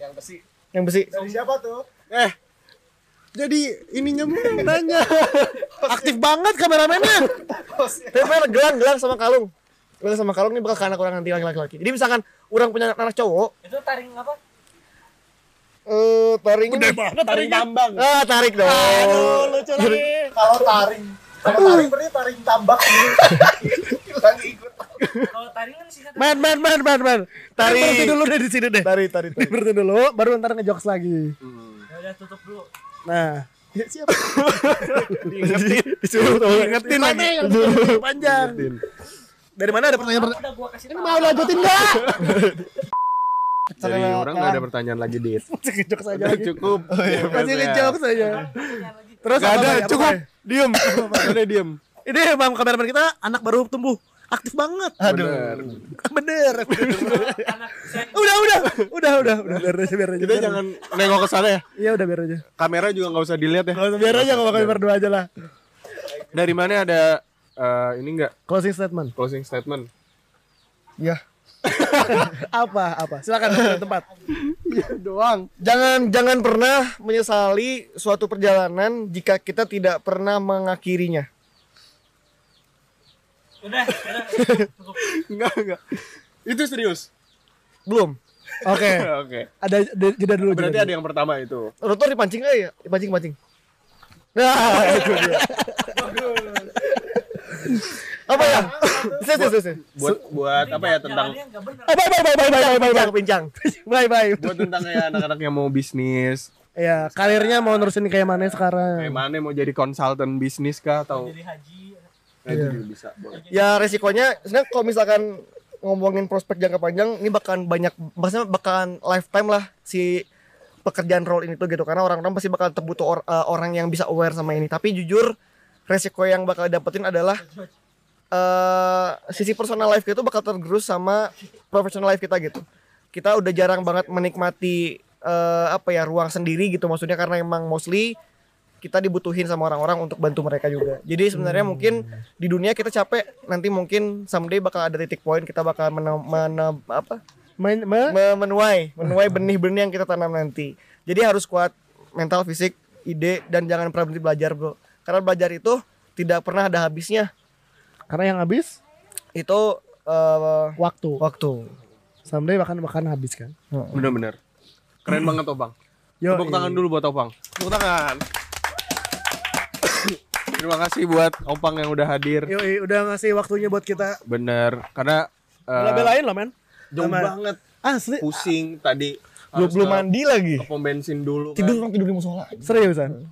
Yang besi. Yang besi. siapa tuh? Eh, jadi ininya mulu nanya. Aktif banget kameramennya. Tapi gelang, gelang sama kalung. Gelang sama kalung ini bakal ke anak orang nanti laki-laki. Jadi misalkan orang punya anak cowok, Itu taring apa? Eh taring ini. banget taring tambang. Ah, tarik dong. Aduh, lucu lagi. kalau taring kalau taring berarti taring tambak hilang ikut Kalau taring kan singkatan. Man, man, man, man, man. Tarik. Berhenti dulu deh di sini deh. Tarik, tarik, tarik. Berhenti dulu, baru ntar ngejokes lagi. Ya udah tutup dulu. Nah, Ya, siapa? Disuruh ingetin lagi panjang. Dari mana ada pertanyaan? Udah gua kasih tahu. Mau lanjutin nggak? Dari orang nggak ada pertanyaan lagi, Dit. Masih ngejokes aja lagi. Cukup. Masih ngejokes aja. Pertanyaan lagi. Terus Gak ada? Apa, cukup. Diem. Ada diem. Ini emang kameramen kita anak baru tumbuh. aktif banget. Bener. Bener. anak saya udah, udah, udah, udah, udah, biar aja, biar aja. Kita biar aja. jangan nengok ke sana ya. Iya udah biar aja. Kamera juga nggak usah dilihat ya. Biar aja kalau kami berdua aja lah. Dari mana ada eh, ini enggak Closing statement. closing statement? Ya. Apa? Apa? Silakan ambil tempat. doang. Jangan jangan pernah menyesali suatu perjalanan jika kita tidak pernah mengakhirinya. udah udah cukup Enggak, enggak. Itu serius. Belum. Oke. Oke. Ada jeda dulu. Berarti jeda ada yang pertama itu. Rotor dipancing nggak ya? Dipancing pancing. Nah, itu dia. Apa ya? Saya. Buat buat apa ya tentang bye bye bye bye bye bye Pincang, bye. Bye bye. buat tentang kayak anak-anak yang mau bisnis. Ya, karirnya mau nerusin kayak mana sekarang? Kayak mana mau jadi konsultan bisnis kah atau jadi haji Nah, itu juga bisa. Ya resikonya sebenarnya kalau misalkan ngomongin prospek jangka panjang ini bakalan banyak maksudnya bakalan lifetime lah si pekerjaan role ini tuh gitu karena orang-orang pasti bakal terbutuh or- eh, orang yang bisa aware sama ini tapi jujur resiko yang bakal dapetin adalah eh sisi personal life kita tuh bakal tergerus sama professional life kita gitu kita udah jarang banget menikmati eh, apa ya ruang sendiri gitu maksudnya karena emang mostly kita dibutuhin sama orang-orang untuk bantu mereka juga. Jadi sebenarnya mungkin di dunia kita capek, nanti mungkin someday bakal ada titik poin kita bakal mena, mena- apa? Ma? Me- menuai, menuai benih-benih yang kita tanam nanti. Jadi harus kuat mental, fisik, ide dan jangan pernah berhenti belajar, Bro. Karena belajar itu tidak pernah ada habisnya. Karena yang habis Itu eh, waktu. waktu. Someday bahkan bahkan habis kan. Bener-bener. Keren banget Opang. Yo, Tepuk tangan dulu buat Opang. Tepuk tangan. Terima kasih buat Opang yang udah hadir. Yo, udah ngasih waktunya buat kita Bener. Karena eh, bela-belain loh, men. jauh Sama- banget. Asli. Pusing tadi. Belum mandi lagi. ke pom bensin dulu kan. Tidur orang tidur di musola. Seriusan.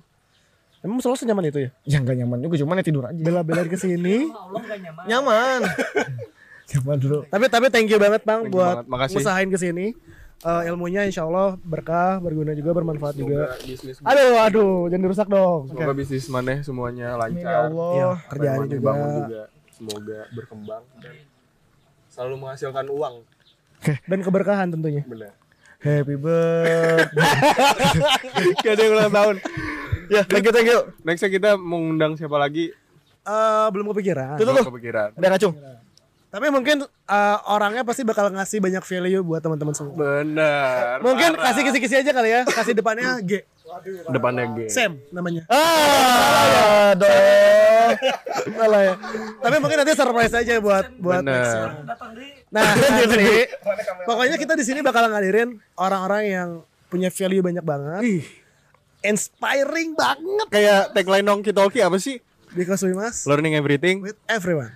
Emang selalu senyaman itu ya? Ya nggak nyaman juga, cuman ya tidur aja. Bela-belain ke sini. Allah nggak nyaman Nyaman. nyaman dulu. tapi tapi thank you banget Bang Thank buat banget. Usahain ke sini. Eh, ilmunya insya Allah berkah, berguna juga, bermanfaat juga. Semoga bisnis Aduh, aduh, jangan dirusak dong. Semoga bisnis mana semuanya Amin ya lancar. Allah. Iya, kerjaan Maneh juga. juga. Semoga berkembang dan selalu menghasilkan uang. Dan keberkahan tentunya. Bener. Happy birthday. Gak ada yang ulang tahun. Ya, thank you, thank you. Nextnya kita mengundang siapa lagi? Eh, belum kepikiran. Tuh, tuh, Belum kepikiran. Ada ngacung. Tapi mungkin eh, orangnya pasti bakal ngasih banyak value buat teman-teman semua. Bener. Mungkin parah. kasih kisi-kisi aja kali ya. Kasih depannya G. depannya G. Sam namanya. Ah, dong. Salah ya. Tapi mungkin nanti surprise aja buat buat Bener. Nah, nanti pokoknya kita di sini bakal ngadirin orang-orang yang punya value banyak banget. Inspiring banget Kayak tagline Nongki Talkie apa sih? because we must Learning everything. with everyone.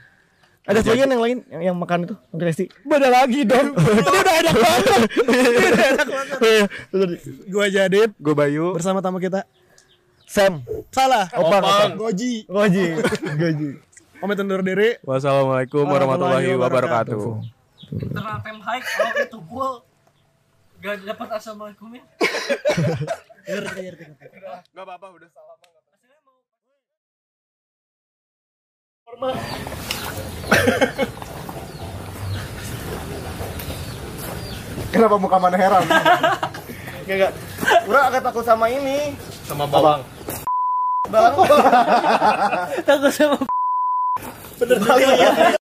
Ada lagi yang lain yang, yang makan itu, Oke, Resti. Beda lagi dong. Itu udah enak banget. Udah enak banget. Gua Jadid Gue Bayu. bersama tamu kita. Sam. Salah. Opang. Opang. Goji. Goji. Goji. Pamit undur diri. Wassalamualaikum warahmatullahi wabarakatuh. internal time high kalau itu gua gak dapat assalamualaikum ya Gak apa-apa udah. Kenapa muka mana heran? Enggak enggak. Ura agak takut sama ini. Sama bawang. Bang. takut sama Bener ya.